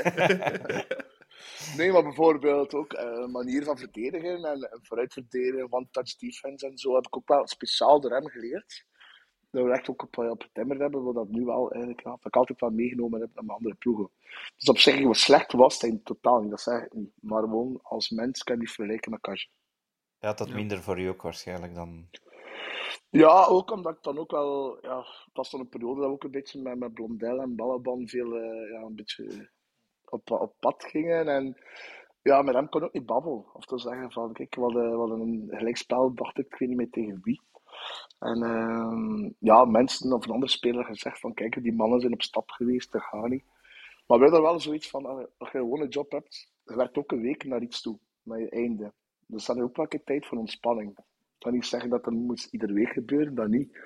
*laughs* nee, maar bijvoorbeeld ook eh, een manier van verdedigen en, en vooruit verdedigen, one-touch defense en zo heb ik ook wel speciaal door hem geleerd. Dat we echt ook op, op het timmer hebben, wat dat nu wel eigenlijk, ja, ik altijd wel meegenomen heb naar mijn andere ploegen. Dus op zich, wat slecht was hij totaal niet, dat zeg ik niet. Maar gewoon als mens kan je niet vergelijken met Kasje. Ja, dat Ja. minder voor u ook waarschijnlijk dan. Ja, ook omdat ik dan ook wel, ja, het was dan een periode dat we ook een beetje met, met Blondel en Ballaban veel, eh, ja, een beetje op, op pad gingen. En ja, met hem kon ik ook niet babbelen. Of te zeggen van, kijk, we hadden een gelijkspel, dacht ik, ik weet niet meer tegen wie. En ehm, ja, mensen of een andere speler gezegd van, kijk, die mannen zijn op stap geweest, dat gaat niet. Maar we hadden wel zoiets van, als je gewoon een job hebt, je werkt ook een week naar iets toe, naar je einde. Dus dan heb je ook wel een keer tijd voor ontspanning. Ik kan niet zeggen dat dat moet iedere week gebeuren, dat niet.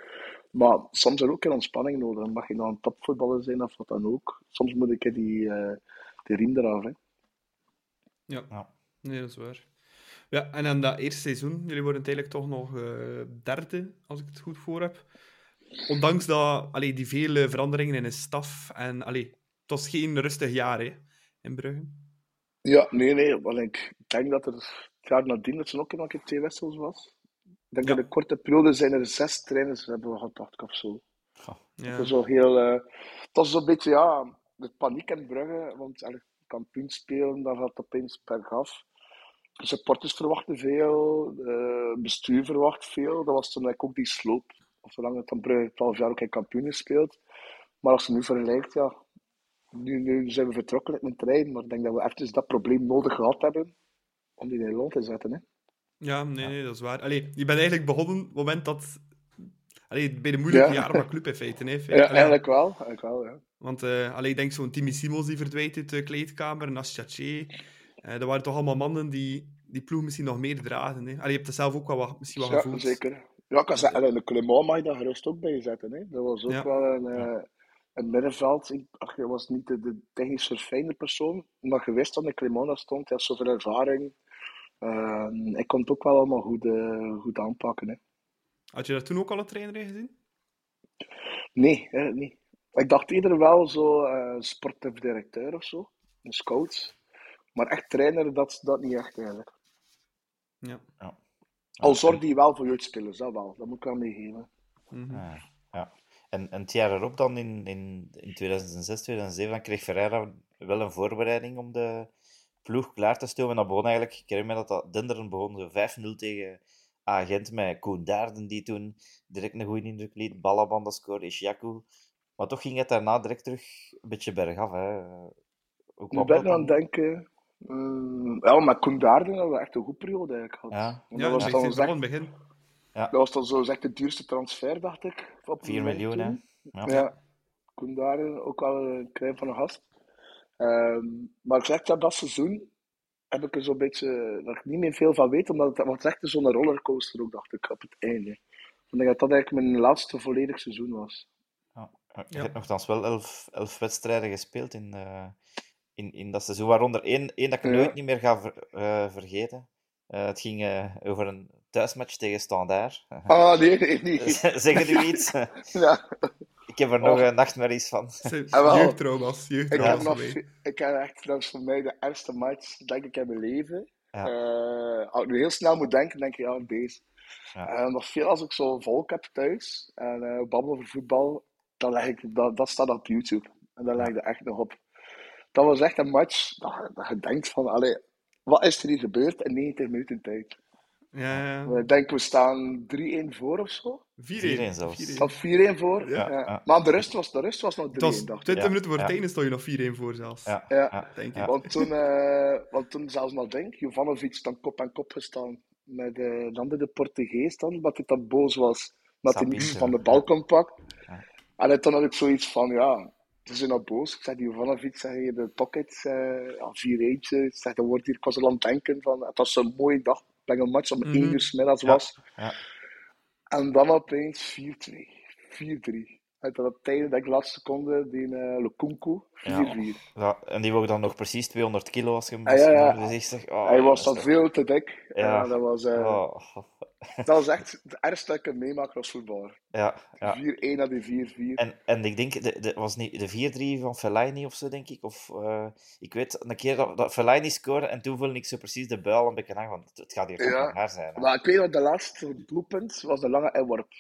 Maar soms is er ook een ontspanning nodig. Dan mag je dan een topvoetballer zijn of wat dan ook. Soms moet ik die, eh die riem eraf. Hè. Ja. Ja. Nee, dat is waar. Ja, en dan dat eerste seizoen, jullie worden uiteindelijk toch nog eh, derde, als ik het goed voor heb. Ondanks dat, allee, die vele veranderingen in de staf. En allee, het was geen rustig jaar hè, in Brugge. Ja, nee, nee. Want ik denk dat er het jaar nadien dat ook nog een keer twee wissels was. Ik denk Ja. dat in een korte periode zijn er zes trainers hebben we gehad, dacht ik, of zo. Ja. Het was zo heel... eh, het was zo'n beetje, ja, de paniek in Brugge. Want allee, kampioen spelen, dan gaat het opeens per af. De supporters verwachten veel, het bestuur verwacht veel. Dat was toen eigenlijk ook die sloop. Of zolang het dan Brugge 12 jaar ook geen kampioen speelt. Maar als je nu vergelijkt, ja, nu, nu zijn we vertrokken met een trein, maar ik denk dat we even dat probleem nodig gehad hebben om die in te zetten. Hè. Ja, nee, nee, dat is waar. Allee, je bent eigenlijk begonnen op het moment dat... Allee, bij de moeilijke Ja. jaren van de club in feite. Hè, Ja, eigenlijk wel. Eigenlijk wel ja. Want eh, allee, ik denk zo'n Timmy Simons die verdwijnt uit de kleedkamer, en Aschache. Eh dat waren toch allemaal mannen die die ploeg misschien nog meer dragen. Hè. Allee, je hebt het zelf ook wel wat, misschien wel ja, gevoeld. zeker. Ja, ik kan zeggen, en de Clement mag je daar gerust ook bij zetten. Hè. Dat was ook Ja. wel een, eh, een middenveld. Ik, ach, je was niet de, de technisch verfijnde persoon, maar je wist dat de Clement daar stond. Hij had zoveel ervaring. Uh, ik kon het ook wel allemaal goed, eh, goed aanpakken. Hè. Had je daar toen ook al een trainer in gezien? Nee, niet. Ik dacht eerder wel zo sportief directeur of zo, een scout. Maar echt trainer, dat, dat niet echt eigenlijk. Ja. Al zorgde hij wel voor jeugdspelers, dat wel. Dat moet ik wel meegeven. Mhm. Ja, ja. En, en het jaar erop dan, in, in, in 2006, 2007, dan kreeg Ferreira wel een voorbereiding om de ploeg klaar te stomen. En dat begon eigenlijk, ik herinner me dat dat Denderen begon, zo 5-0 tegen Agent met Koen Daarden, die toen direct een goede indruk liet. Balaban dat scoorde, Ishaku. Maar toch ging het daarna direct terug een beetje bergaf. Hè. Hoe kwam ben ik dat aan het dan? denken... mm, ja, met Koen Daarden hadden we echt een goed periode eigenlijk gehad. Ja, Want Ja, dat, was dat dan echt, het begin. dat was dan zo echt de duurste transfer, dacht ik. op het 4 moment miljoen, hè. Ja. Ja, Koen Daarden, ook wel een klein van een gast. Ehm, maar ik zeg dat dat seizoen heb ik er zo'n beetje nog niet meer veel van weet, omdat het, want was echt zo'n rollercoaster ook, dacht ik, op het einde. Ik denk dat dat eigenlijk mijn laatste volledig seizoen was. Ja. Je Ja. hebt nogthans wel elf, elf wedstrijden gespeeld in, eh, in, in dat seizoen, waaronder één, één dat ik Ja. nooit niet meer ga ver- eh, vergeten. Eh, het ging eh, over een thuismatch tegen Standaard. *laughs* Ah, nee, nee, niet. Zeggen jullie iets? Ja, Ik heb er nog Oh. een nachtmerries van. *laughs* Ah. Jeugdtrauma's. ik, jeugdtrauma's heb ik heb echt, dat is voor mij de ergste match, denk ik, in mijn leven. Ja. Eh, als ik nu heel snel moet denken, denk ik, ja, deze. Ja. En nog veel als ik zo volk heb thuis en eh babbel over voetbal, dan leg ik, dat, dat staat op YouTube. En dan leg ik er echt nog op. Dat was echt een match dat, dat je denkt van, allee, wat is er hier gebeurd in 90 minuten tijd? Ja, ja. We denken, we staan 3-1 voor of zo. 4-1. 4-1 zelfs. 4-1. Of 4-1 voor. Ja, Ja, ja. Maar de rust was, de rust was nog 3-1, Het was dacht ik. 20 Ja, minuten voor het ja. einde stond je nog 4-1 voor zelfs. Ja, Ja. ja, Denk ja. ik. Want toen, eh, want toen zelfs nog denk, Jovanovic dan kop aan kop gestaan met eh, de andere Portugees dan, dat hij dan boos was, dat hij niet van de bal kon pakken. Ja. En toen had ik zoiets van, ja, ze zijn nou boos. Ik zeg, die Jovanovic, zeg je de pocket, eh ja, 4-1. Ik zeg, dan wordt hier, ik was er aan het denken van, het was zo'n mooie dag, dat een match om Mhm. 1 uur 's middags Ja. was. Ja. En dan opeens 4-2, 4-3. En dan op het einde, denk ik, laatste seconde, die eh Lukunku, 4-4. Ja, en die woog dan nog precies 200 kilo als je hem Ah, ja, ja. dus ik zeg, oh, Hij was dat dan veel te dik. Ja. Ja, dat, was, toch- Oh, dat was echt het ergste dat ik kan meemaken als voetballer. ja, ja. 4-1 naar die 4-4. En, en ik denk, de, de, was niet de 4-3 van Fellaini of zo, denk ik. Of, eh, ik weet een keer dat, dat Fellaini scoorde en toen voelde ik zo precies de buil een beetje aan. Want het, gaat hier toch Ja. haar zijn. hè. Maar ik weet nog, de laatste doelpunt was de lange inworp.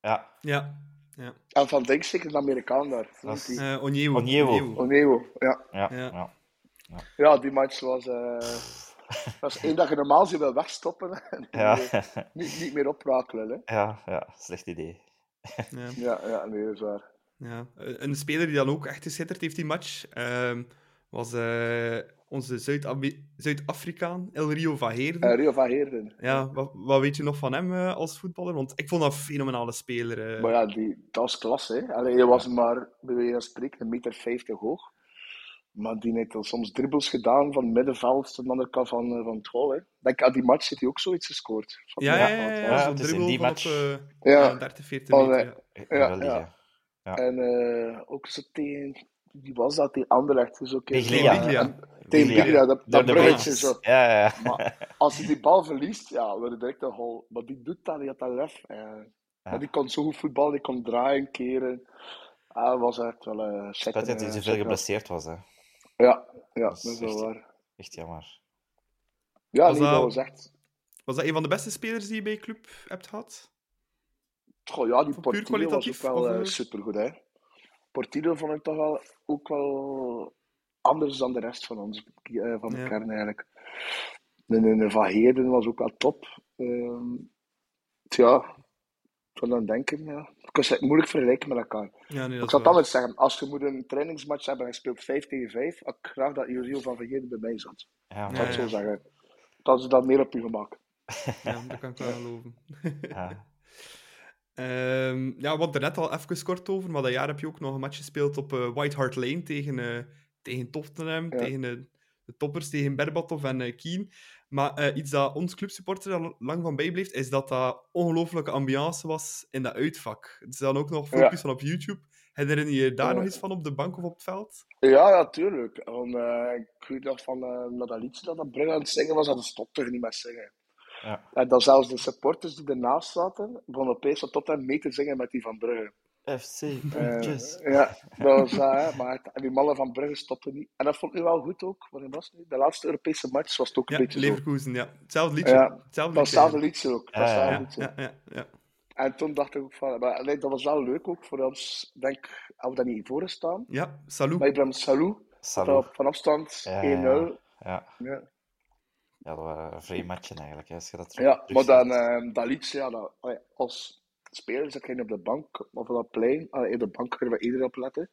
Ja, Ja. ja. En van Dink zeker de Amerikaan daar. Dat is-? Eh Onyewu. Onyewu. Onewo, ja. ja, Ja. ja. Ja, die match was... eh *laughs* dat is één dat je normaal zou wil wegstoppen en Ja, niet, niet meer oprakelen. Hè. ja, ja, slecht idee. Ja. *laughs* Ja, ja, nee, dat is waar. Ja, eh, een speler die dan ook echt geschitterd heeft die match, ehm, was eh, onze Zuid-Afrikaan, El Rio van Heerden. Eh, Rio van Heerden. ja, wat, wat weet je nog van hem eh, als voetballer? Want ik vond dat een fenomenale speler. eh. Maar ja, die, dat was klasse. Hè. Allee, hij was maar, bij wijze van spreken, een meter 50 hoog. Maar die heeft dan soms dribbles gedaan van middenveld tot de andere kant van, eh, van het goal. Hè. Denk, aan die match heeft hij ook zoiets gescoord. Van ja, ja, ja, ja, Ja, is in dribbel die van op match. eh, Ja. ja, 30, 40 Oh, meter. ja. Ja. En eh, ook zo tegen, wie was dat? Die Anderlecht. Dus ook Biglia. Biglia. en- Tegen Biglia. Dat, dat de bruggetje zo. Ja, ja. Maar als hij die bal verliest, ja, wordt het direct een goal. Maar die doet dat, die had dat lef. Maar die kon zo goed voetballen, die kon draaien, keren. Ah, was echt wel een Spijt dat hij uh, zoveel geblesseerd was. Hè. Ja, ja, Dat dat is wel echt- waar. Echt jammer. Ja, Was nee, dat was echt... Was dat een van de beste spelers die je bij je club hebt gehad? Goh, ja, die Portillo was ook wel of, eh, supergoed, hè. Portillo vond ik toch wel ook wel anders dan de rest van ons, eh, van de Ja. kern eigenlijk. De, de, de Van Heerden was ook wel top. Ehm tja, zou dan denken, ja. Ik kan het moeilijk vergelijken met elkaar. Ja, nee, dat Ik zal het anders zeggen, als je moet een trainingsmatch hebben en je speelt 5 tegen 5, had ik graag dat Juriel van Van Heerden bij mij zat. Ja, Ik Ja, zou het ja. zo zeggen. Dat is dan meer op je gemak. Ja, dat kan ik wel geloven. *laughs* ja. *laughs* Ehm, ja, want er net al even kort over, maar dat jaar heb je ook nog een match gespeeld op eh, White Hart Lane tegen, eh, tegen Tottenham, Ja. tegen de, de toppers, tegen Berbatov en eh Keen. Maar eh, iets dat ons clubsupporter er lang van bijbleeft, is dat dat ongelooflijke ambiance was in dat uitvak. Er zijn ook nog filmpjes van op YouTube. Herinner je je daar Ja. nog iets van op de bank of op het veld? Ja, ja, tuurlijk. Want, eh, ik weet nog van uh, dat liedje dat dat Brugge aan het zingen was, dat stopte er niet met zingen. Ja. En dan zelfs de supporters die ernaast zaten, begonnen opeens tot tot mee te zingen met die van Brugge. FC Eh, Puntjes. ja, dat was dat, hè. Maar het- en die mannen van Brugge stopten niet. En dat vond ik nu wel goed ook. Wanneer was het nu? De laatste Europese match was het ook een Ja, beetje zo. Leverkusen, ja. Hetzelfde liedje. Ja, Hetzelfde Dat liedje. hetzelfde liedje ook. Ja, ja, hetzelfde ja. liedje. Ja, ja, ja. En toen dacht ik ook van, maar, nee, dat was wel leuk ook voor ons. Ik denk, als we daar niet voor staan. Ja, salut. Maar Ibrahim Salou, Salut. dat van afstand 1-0. Ja, Ja, Ja, ja. ja, dat waren vrij matchen eigenlijk. Hè, als je dat Ja, terug- maar dan, eh, dat liedje, ja, dat, allee, als speler zit je op de bank of op dat plein. Allee, op de bank kunnen we iedereen op letten.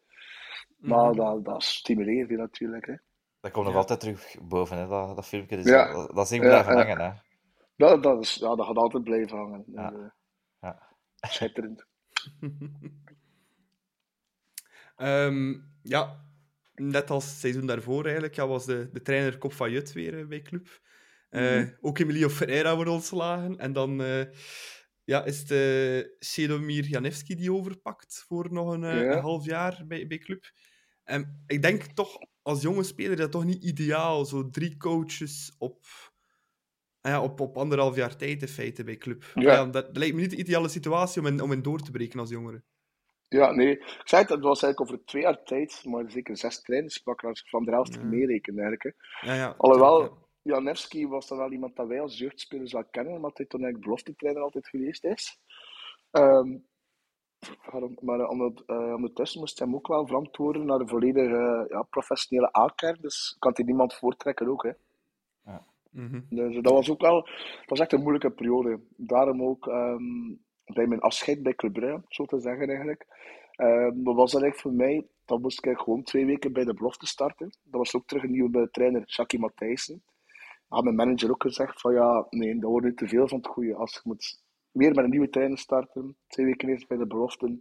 Maar Mhm. dat, dat stimuleert je natuurlijk. Hè. Dat komt nog Ja. altijd terug boven, hè, dat, dat filmpje. Dus Ja. dat, dat is niet Ja, blijven ja. hangen. Hè. Dat, dat, is, ja, dat gaat altijd blijven hangen. Ja. Dus, Ja. Schitterend. *laughs* Ehm, ja, net als het seizoen daarvoor eigenlijk, ja, was de, de trainer Kop van Jut weer eh, bij club. Eh, Mhm. Ook Emilio Ferreira wordt ontslagen. En dan eh, ja, is het uh, Sedomir Janevski die overpakt voor nog een, eh, Ja. een half jaar bij, bij club. En ik denk toch, als jonge speler, dat toch niet ideaal. Zo drie coaches op, Ah ja, op, op anderhalf jaar tijd in feite bij club. Ja. Ja. dat, dat lijkt me niet de ideale situatie om in, om in door te breken als jongere. Ja, nee. Ik zei het, het was eigenlijk over twee jaar tijd, maar zeker zes trainers pakken als ik van de helft Ja. meerekenen eigenlijk. hè. Ja, ja, Alhoewel, Janewski was dan wel iemand dat wij als jeugdspelers wel kennen, omdat hij toen eigenlijk beloftetrainer altijd geweest is. Ehm, maar eh, eh, ondertussen moest hij hem ook wel verantwoorden naar een volledige ja, professionele A-kern, dus kan hij niemand voortrekken ook. Hè. ja. Mhm. Dus dat was ook wel, dat was echt een moeilijke periode. Daarom ook ehm, bij mijn afscheid bij Club Brugge, zo te zeggen eigenlijk. Ehm dat was dat eigenlijk voor mij, dan moest ik eigenlijk gewoon twee weken bij de belofte starten. Dat was ook terug een nieuwe trainer, Jackie Matthijssen. Had mijn manager ook gezegd van ja, nee, dat wordt nu te veel van het goede. Als je moet weer met een nieuwe trainer starten, twee weken eerst bij de belofte.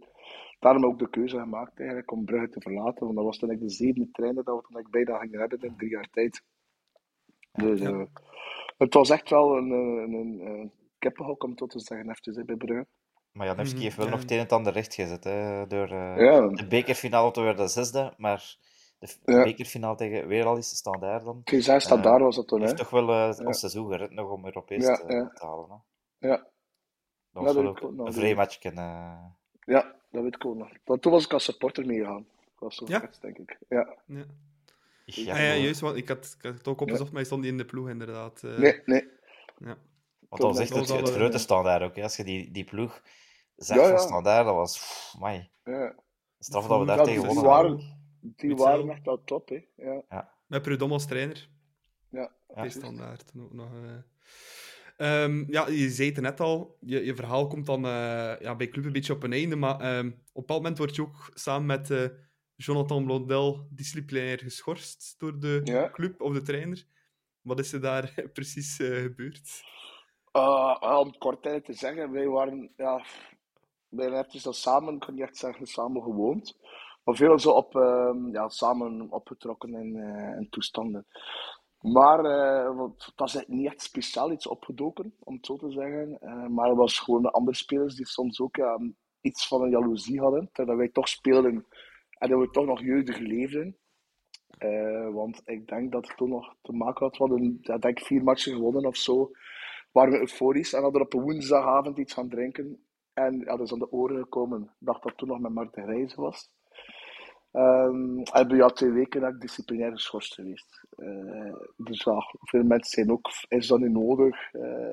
Daarom ook de keuze gemaakt eigenlijk om Brugge te verlaten, want dat was toen eigenlijk de zevende trainer dat we toen eigenlijk bijna gingen hebben in drie jaar tijd. Dus Ja. eh, het was echt wel een, een, een, een kippenhok om het zo te zeggen, hè, bij Brugge. Maar Janevski heeft wel ja. nog het een en het ander recht gezet. Hè, door eh, Ja, de bekerfinale te worden zesde, maar de Ja. bekerfinale tegen weer al eens staan daar dan. Gezij staat Eh, daar was dat toen, hè? heeft toch wel eh Ja. ons seizoen gered nog om Europees Ja, te, ja. te halen. Hè. Ja, Dat Ja, was dat wel ook nog, een die- vrij matchje. eh. ja, dat weet ik ook nog. Want toen was ik als supporter meegegaan. Ik was zo Ja? denk ik. Ja. Ja. Ja, Ah, ja, juist, want ik had, ik had het ook opgezocht, maar hij stond niet in de ploeg, inderdaad. eh. Nee, nee. Ja. Want dat was echt Dat het, het grote standaard ook. Hè. Als je die, die ploeg zag Ja, van ja. standaard, dat was... pff, Amai. Ja. Straf dat we daar Ja, tegen die wonnen. waren, die waren echt wel top, hè? Ja. Met Prudhomme als trainer. Ja. Ja. Is standaard ook nog. eh. Ehm, ja, je zei het net al, je, je verhaal komt dan eh, ja, bij Club een beetje op een einde, maar ehm, op een bepaald moment word je ook samen met eh, Jonathan Blondel disciplinair geschorst door de Ja. club of de trainer. Wat is er daar *laughs* precies gebeurd? Uh, wel, om het kort te zeggen, wij waren, ja, wij hebben eventjes dat samen, ik kan niet echt zeggen samen gewoond, maar veel zo op, ehm, ja, samen opgetrokken in, eh, in toestanden. Maar want het was niet echt speciaal iets opgedoken, om het zo te zeggen. Eh, maar het was gewoon de andere spelers die soms ook iets van een jaloezie hadden, terwijl wij toch speelden en dat we toch nog jeugdig leefden. Want ik denk dat het toen nog te maken had, we hadden denk ik vier matchen gewonnen of zo waren we euforisch en hadden op een woensdagavond iets gaan drinken. En ja, dat is aan de oren gekomen. Ik dacht dat toen nog met Marten Reizen was. Ehm en bij ja, twee weken dat ik disciplinair geschorst geweest. Eh, dus ja, veel mensen zijn ook, is dat nu nodig? Eh,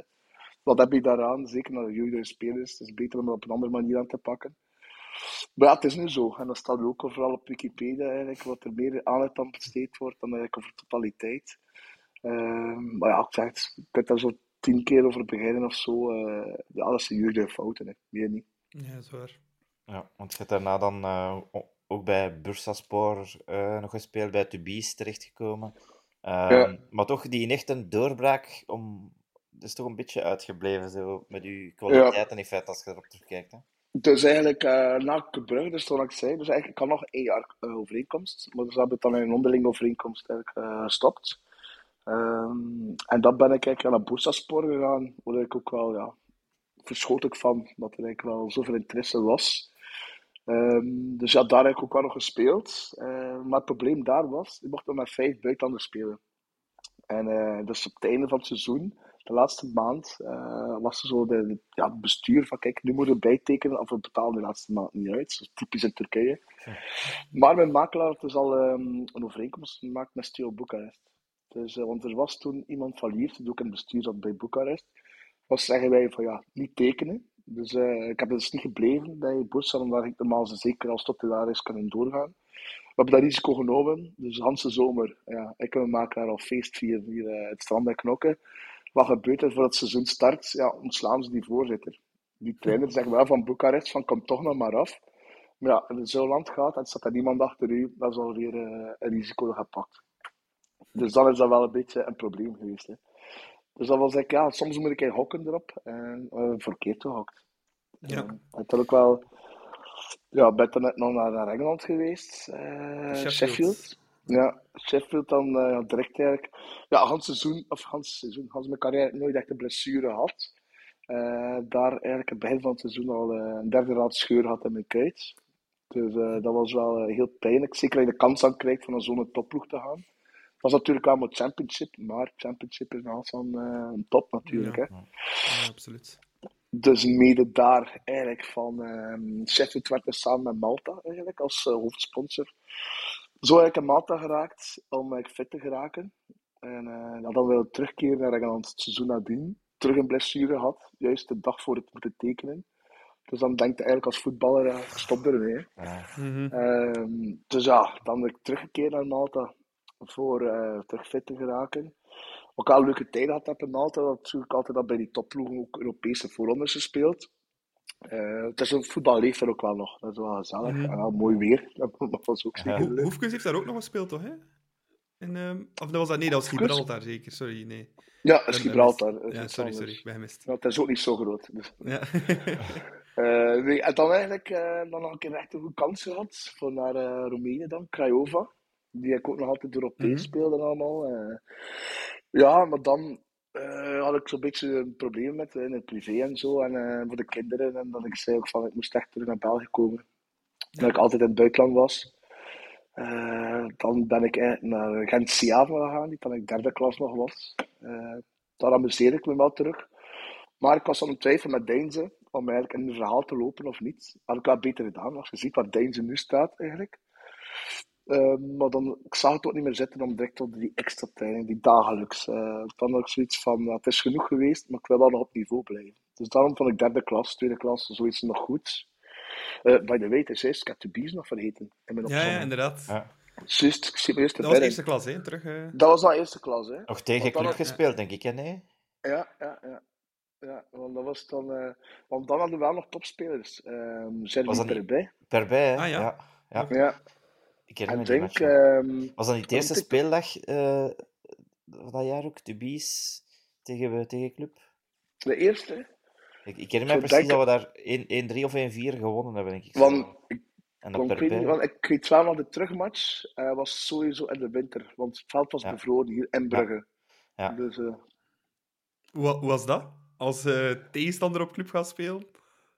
wat heb je daaraan? Zeker naar de jeugdige spelers. Het is beter om dat op een andere manier aan te pakken. Maar ja, het is nu zo. En dat staat ook overal op Wikipedia eigenlijk, wat er meer aandacht aan besteed wordt dan eigenlijk over totaliteit. Ehm, maar ja, ik zeg het, je kunt daar zo tien keer over beginnen of zo. eh ja, dat zijn jeugdige fouten, hè. meer niet. Ja, dat is waar. Ja, want je hebt daarna dan eh, o- ook bij Bursaspor eh nog gespeeld, bij Tubize terechtgekomen. Ehm, Ja. Maar toch, die echt een doorbraak om... Is toch een beetje uitgebleven, zo, met uw kwaliteiten in feite, als je erop terugkijkt. Hè? Dus eigenlijk, eh na Brugge, dus wat ik zei, dus eigenlijk had nog één jaar eh, overeenkomst. Maar dus hebben we het dan in een onderlinge overeenkomst eigenlijk gestopt. Ehm, en dan ben ik eigenlijk naar Bursaspor gegaan, waar ik ook wel, ja, verschoot ik van, dat er eigenlijk wel zoveel interesse was. Ehm, dus ja, daar heb ik ook wel nog gespeeld. Eh, maar het probleem daar was, ik mocht nog met vijf buitenlanders spelen. En eh, dus op het einde van het seizoen, de laatste maand, eh, was er zo de, ja, het bestuur van kijk, nu moeten we bijtekenen of we betalen de laatste maand niet uit. Zo typisch in Turkije. Maar mijn makelaar had dus al ehm, een overeenkomst gemaakt met Steel Boekarest. Dus, eh, want er was toen iemand van Lier, die ook in het bestuur zat bij Boekarest. Was zeggen wij van ja, niet tekenen. Dus eh, ik heb dus niet gebleven bij Bursa, omdat ik normaal zeker als tot daar is kunnen doorgaan. We hebben dat risico genomen. Dus de hele zomer, ja, ik en mijn makelaar al feest vieren hier eh, het strand bij Knokken. Wat gebeurt er voor het seizoen start? Ja, ontslaan ze die voorzitter. Die trainer zegt wel van Boekarest van kom toch nog maar af. Maar ja, als het zo land gaat en staat er niemand achter u, dan is alweer eh, een risico gepakt. Dus dan is dat wel een beetje een probleem geweest. Dus dat was ik, ja, soms moet ik een hokken erop en uh, verkeerd gehokt. Ja. Uh, natuurlijk wel, ja, ben toen net nog naar, naar Engeland geweest, uh, Sheffield. Sheffield. Ja, Sheffield dan uh, direct eigenlijk. Ja, Hans seizoen, of Hans seizoen, Hans mijn carrière nooit echt een blessure had. Uh, daar eigenlijk het begin van het seizoen al een derde raad scheur had in mijn kuit. Dus dat was wel heel pijnlijk. Zeker als je de kans aan krijgt van een zo'n topploeg te gaan. Dat is natuurlijk allemaal championship, maar championship is nog van uh, een top natuurlijk. Ja. Hè. Ja, absoluut. Dus mede daar eigenlijk van um, Sheffield werd samen met Malta eigenlijk als uh, hoofdsponsor. Zo eigenlijk in Malta geraakt om uh, fit te geraken. En uh, dan wil terugkeren naar Engeland het seizoen nadien. Terug een blessure had, juist de dag voor het moeten tekenen. Dus dan denkt hij eigenlijk als voetballer, ja, stop ermee. Ja. Mhm. Uh, dus ja, dan ben ik teruggekeerd naar Malta voor uh, terug fit te geraken. Ook al een leuke tijd had heb in Malta, dat natuurlijk altijd dat bij die topploegen ook Europese voorrondes gespeeld. Uh, het is een voetbal leeft er ook wel nog, dat is wel gezellig. En wel mooi weer, *laughs* dat was ook zeker Ho- leuk. Hoefkens heeft daar ook nog gespeeld, toch? Hè? In, ehm, of dat was dat? Nee, dat was? Gibraltar zeker. Sorry, nee. Ja, dat is Gibraltar. dat is Ja, sorry, sorry. Ik ben gemist. Ja, het is ook niet zo groot. Dus. Ja. *laughs* *laughs* Eh, nee, en dan eigenlijk eh, dan nog een keer echt een goede kans gehad voor naar eh, Roemenië dan, Craiova. Die ik ook nog altijd Europees Mhm. speelde en allemaal. eh. ja, maar dan eh, had ik zo'n beetje een probleem met eh, in het privé en zo. En voor de kinderen. En dat ik zei ook van, ik moest echt terug naar België komen. Dat ik altijd in het buitenland was. Dan ben ik naar gent Siaven gegaan, die toen ik derde klas nog was. Daar amuseerde ik me wel terug. Maar ik was aan het twijfelen met Deinze om eigenlijk in het verhaal te lopen of niet. Had ik wel beter gedaan, als je ziet waar Deinze nu staat eigenlijk. Eh, maar dan, ik zag het ook niet meer zitten om direct op die extra training, die dagelijks. eh, dan had ik zoiets van, het is genoeg geweest, maar ik wil wel nog op niveau blijven. Dus daarom vond ik derde klas, tweede klas, zoiets nog goed. Eh by the way, het is ik heb de bies nog vergeten in mijn ja, ja, inderdaad. Ja. Ik zie me eerst Dat was binnen. eerste klas, hè? Terug. eh. Dat was al eerste klas, hè? Nog tegen club had- gespeeld, denk ik, hè? Nee? Ja, ja, ja. Ja, want dat was dan... eh, want dan hadden we wel nog topspelers. Ehm Sergi niet- Perbij. Perbij, hè? Ah, ja. ja. ja. Ik herinner en me denk... ehm, Was dat niet de eerste ik- speeldag eh, van dat jaar ook? De Bies tegen, tegen club? de eerste. Ik, ik herinner me precies dat we daar 1 1-3 of 1-4 gewonnen hebben, denk ik. zo. Want ik, en dat want ik, weet want ik weet wel nog, de terugmatch eh, was sowieso in de winter. Want het veld was Ja. bevroren hier in Brugge. Ja. Dus, eh, Hoe, wa- hoe was dat? Als eh, tegenstander op club gaat spelen?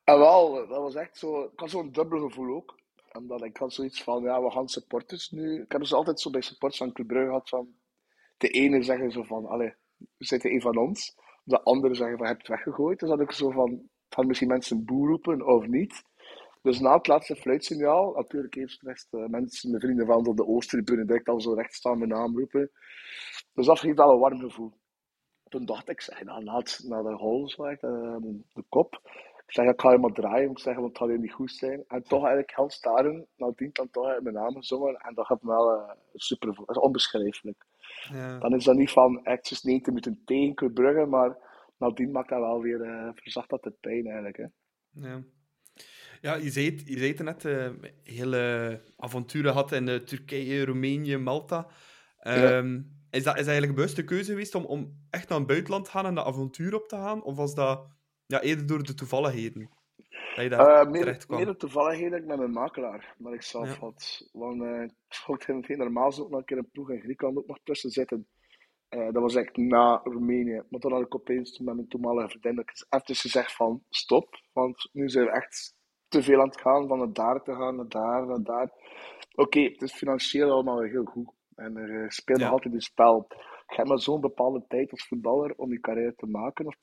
en wel, dat was echt zo... Ik had zo'n dubbel gevoel ook. Omdat ik had zoiets van, ja, we gaan supporters nu... Ik heb dus altijd zo bij supporters van Club Brugge gehad van... De ene zeggen zo van, allee, we zitten een van ons. De andere zeggen van, je hebt het weggegooid. Dus had ik zo van, gaan misschien mensen boer roepen of niet? Dus na het laatste fluitsignaal, natuurlijk eerst rechts de mensen, mijn vrienden van de Oosttribune, direct al zo recht staan mijn naam roepen. Dus dat geeft wel een warm gevoel. Toen dacht ik, zeg, na, het- na de zo echt, eh, de kop. Ik zeg, ik ga je maar draaien, ik zeg, want het gaat hier niet goed zijn. En toch eigenlijk heel staren, nadien dan toch uit mijn naam gezongen. En dat gaat me wel eh, super. Dat is onbeschrijfelijk. Ja. Dan is dat niet van echt 90 minuten tegen Club Brugge, maar nadien maakt dat wel weer, eh verzacht dat de pijn eigenlijk. Hè. Ja. Ja, je zei het, je zei het net, eh, hele avonturen had in Turkije, Roemenië, Malta. Ehm, is, dat, is dat eigenlijk een bewuste keuze geweest om, om echt naar het buitenland te gaan en dat avontuur op te gaan? Of was dat ja, eerder door de toevalligheden dat je daar Eh, meer, meer de toevalligheden met mijn makelaar, dat ik zelf Ja. had. Want eh ik vond het geen normaal zo ook nog een keer een ploeg in Griekenland ook nog tussen zitten. Eh, dat was echt na Roemenië. Maar toen had ik opeens met mijn toenmalige vriendin dat ik even gezegd van stop. Want nu zijn we echt te veel aan het gaan, van naar daar te gaan, naar daar, naar daar. Oké, het is financieel allemaal heel goed. En er speelt Ja. altijd een spel. Je hebt maar zo'n bepaalde tijd als voetballer om je carrière te maken. Of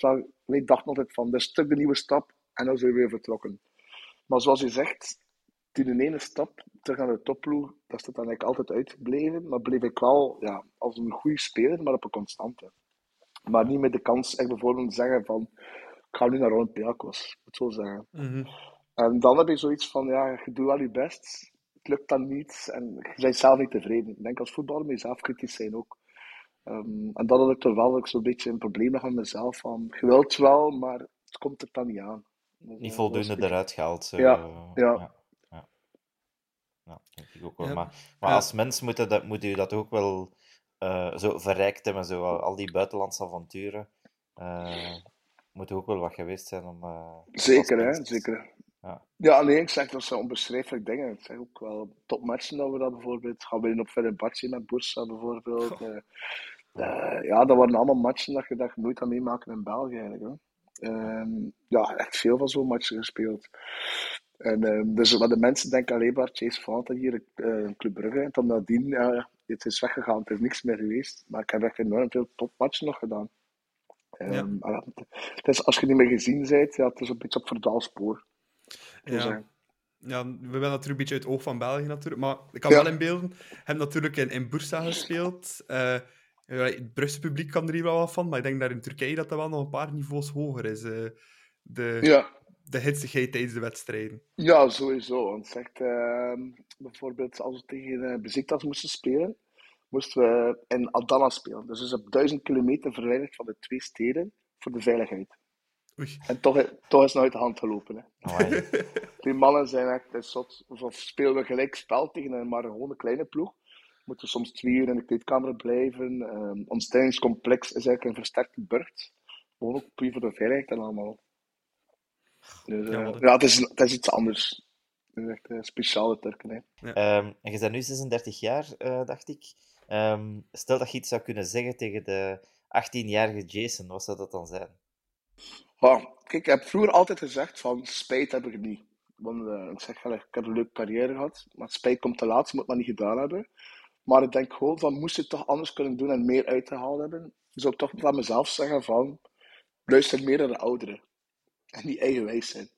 ik dacht altijd van, dit is de nieuwe stap en dan zijn we weer vertrokken. Maar zoals je zegt, die ene stap terug naar de topploeg, dat is dat dan eigenlijk altijd uitgebleven. Maar bleef ik wel ja, als een goede speler, maar op een constante. Maar niet met de kans echt bijvoorbeeld te zeggen van, ik ga nu naar Olympiakos. Ik moet zo zeggen. Mhm. En dan heb je zoiets van, ja, je doet wel je best. Het lukt dan niet en je bent zelf niet tevreden. Ik denk als voetballer moet je zelf kritisch zijn ook. Ehm, en dat had ik toch wel zo'n beetje een probleem had met mezelf. Van, je wilt wel, maar het komt er dan niet aan. Dus, Niet eh, voldoende eruit gehaald. Ja, eh, ja. ja. ja. Ja, denk ik ook wel. Ja. Maar, maar Ja. als mens moet, je dat, moet je dat ook wel eh, zo verrijkt hebben, zo, al die buitenlandse avonturen. eh moet ook wel wat geweest zijn om. eh, Zeker, hè? Zeker. Ja. Ja, nee, ik zeg dat zijn onbeschrijfelijke dingen. Ik zeg ook wel topmatchen dat we dat bijvoorbeeld. Gaan we in op Fenerbahce met Bursa bijvoorbeeld. Eh, eh, ja, dat waren allemaal matchen dat je, dat je nooit kan meemaken in België eigenlijk. Hè. Ehm, ja, echt veel van zo'n matchen gespeeld. En, ehm, dus wat de mensen denken alleen maar Chase Fanta hier, eh Club Brugge. En dan nadien, ja, het is weggegaan, het is niks meer geweest. Maar ik heb echt enorm veel topmatchen nog gedaan. Ja. is, als je niet meer gezien bent, ja, het is een beetje op verdwaalspoor. zou Ja. zeggen. Ja, we hebben natuurlijk een beetje uit het oog van België natuurlijk. Maar ik kan Ja. wel inbeelden. Heb natuurlijk in, in Bursa gespeeld. Eh, het Brugse publiek kan er hier wel wat van. Maar ik denk dat in Turkije dat dat wel nog een paar niveaus hoger is. eh, de, Ja, de hitsigheid tijdens de wedstrijden. ja, sowieso. Want zegt, ehm, bijvoorbeeld als we tegen uh, Besiktas moesten spelen, moesten we in Adana spelen. Dus is op duizend kilometer verwijderd van de twee steden voor de veiligheid. Oei. En toch, toch is het uit de hand gelopen. Hè. *laughs* Die mannen zijn echt een zot. Of spelen we gelijk spel tegen een, maar gewoon een kleine ploeg. Moeten we soms twee uur in de kleedkamer blijven. Ehm ons trainingscomplex is eigenlijk een versterkte burcht. Gewoon ook puur voor de veiligheid en allemaal. Dus, eh, Ja, wat- ja, het is, het is iets anders. Het is echt een speciale Turken. Hè. Ehm, en je bent nu 36 jaar, eh, dacht ik. Ehm, stel dat je iets zou kunnen zeggen tegen de 18-jarige Jason, wat zou dat dan zijn? Ah, kijk, ik heb vroeger altijd gezegd van spijt heb ik niet. Want eh, ik zeg, ik heb een leuke carrière gehad, maar spijt komt te laat, je moet het maar niet gedaan hebben. Maar ik denk gewoon van, moest ik het toch anders kunnen doen en meer uit te halen hebben, zou ik toch van mezelf zeggen van, luister meer naar de ouderen. En niet eigenwijs zijn.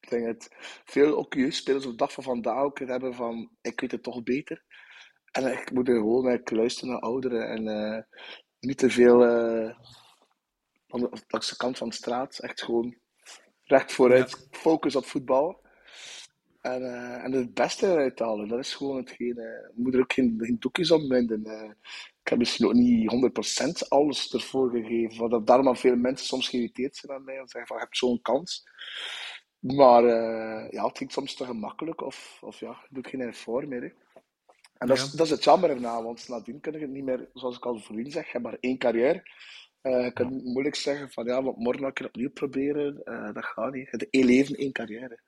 Ik denk dat veel ook jeugdspelers op de dag van vandaag ook het hebben van, ik weet het toch beter. En ik moet er gewoon luisteren naar ouderen en eh, niet te veel eh, van de, kant van de straat. Echt gewoon recht vooruit, focus op voetbal. En, eh, en het beste eruit halen, dat is gewoon hetgeen. eh, je moet er ook geen, geen doekjes om winden. eh. ik heb misschien ook niet 100% alles ervoor gegeven. Dat daarom veel mensen soms geïrriteerd zijn aan mij en zeggen van, je hebt zo'n kans. Maar eh, ja, het ging soms te gemakkelijk of, of ja, je doet geen effort meer. Hè. En dat is, dat is het jammer erna, want nadien kun je het niet meer, zoals ik al voorheen zeg, je hebt maar één carrière. Eh, je kunt moeilijk zeggen van ja, want morgen ga ik het opnieuw proberen. Eh, dat gaat niet. Één leven, één carrière.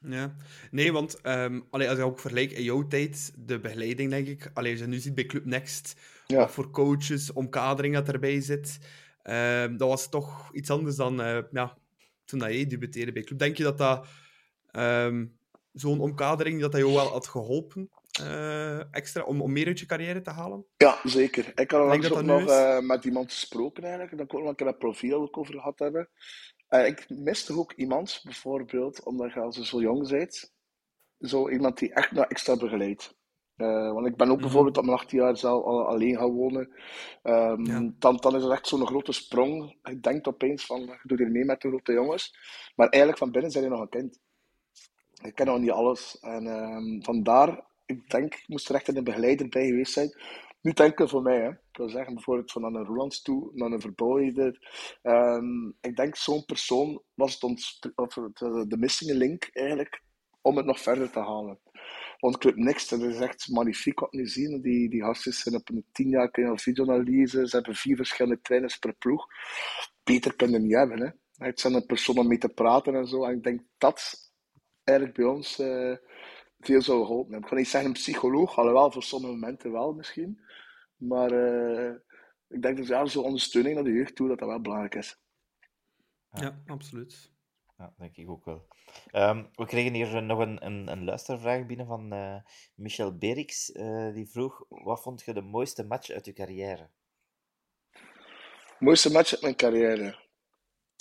Ja, nee, want allee, als je ook vergelijkt in jouw tijd, de begeleiding, denk ik. Allee, als je nu ziet bij Club Next, Ja. wat voor coaches, omkadering dat erbij zit, ehm, dat was toch iets anders dan eh, ja, toen dat jij debuteerde bij Club. Denk je dat dat ehm, zo'n omkadering, dat dat jou wel had geholpen, eh, extra, om, om meer uit je carrière te halen? Ja, zeker. Ik had dat ook nog eh, met iemand gesproken eigenlijk. Dat ik ook nog een profiel ook over gehad hebben. Eh, ik mis toch ook iemand, bijvoorbeeld, omdat je als je zo jong bent, zo iemand die echt nog extra begeleidt. Eh, want ik ben ook Mhm. bijvoorbeeld op mijn 18 jaar zelf al alleen gaan wonen. Ehm, Ja. dan, dan is het echt zo'n grote sprong. Je denkt opeens van, je doet hier mee met de grote jongens. Maar eigenlijk van binnen zijn je nog een kind. Ik ken nog niet alles. En ehm, vandaar, ik denk, ik moest er echt een begeleider bij geweest zijn. Niet enkel voor mij. Ik wil zeggen, bijvoorbeeld van een Rolands toe, naar een verbouwer. Ehm, ik denk, zo'n persoon was het of de, de missing link eigenlijk, om het nog verder te halen. Want Club Next, dat is echt magnifiek wat we nu zien. Die, die gastjes zijn op een tien jaar kunnen videoanalyse. Ze hebben vier verschillende trainers per ploeg. Beter kunnen niet hebben. Het zijn een persoon om mee te praten en zo. En ik denk dat eigenlijk bij ons eh, veel zou geholpen hebben. Ik ga niet zeggen een psycholoog, alhoewel voor sommige momenten wel misschien. Maar eh, ik denk dat ja, zo'n ondersteuning naar de jeugd toe, dat dat wel belangrijk is. Ja. Ja, absoluut. Ja, denk ik ook wel. Ehm, we kregen hier nog een, een, een luistervraag binnen van eh, Michel Berix. eh, die vroeg, wat vond je de mooiste match uit je carrière? Mooiste match uit mijn carrière.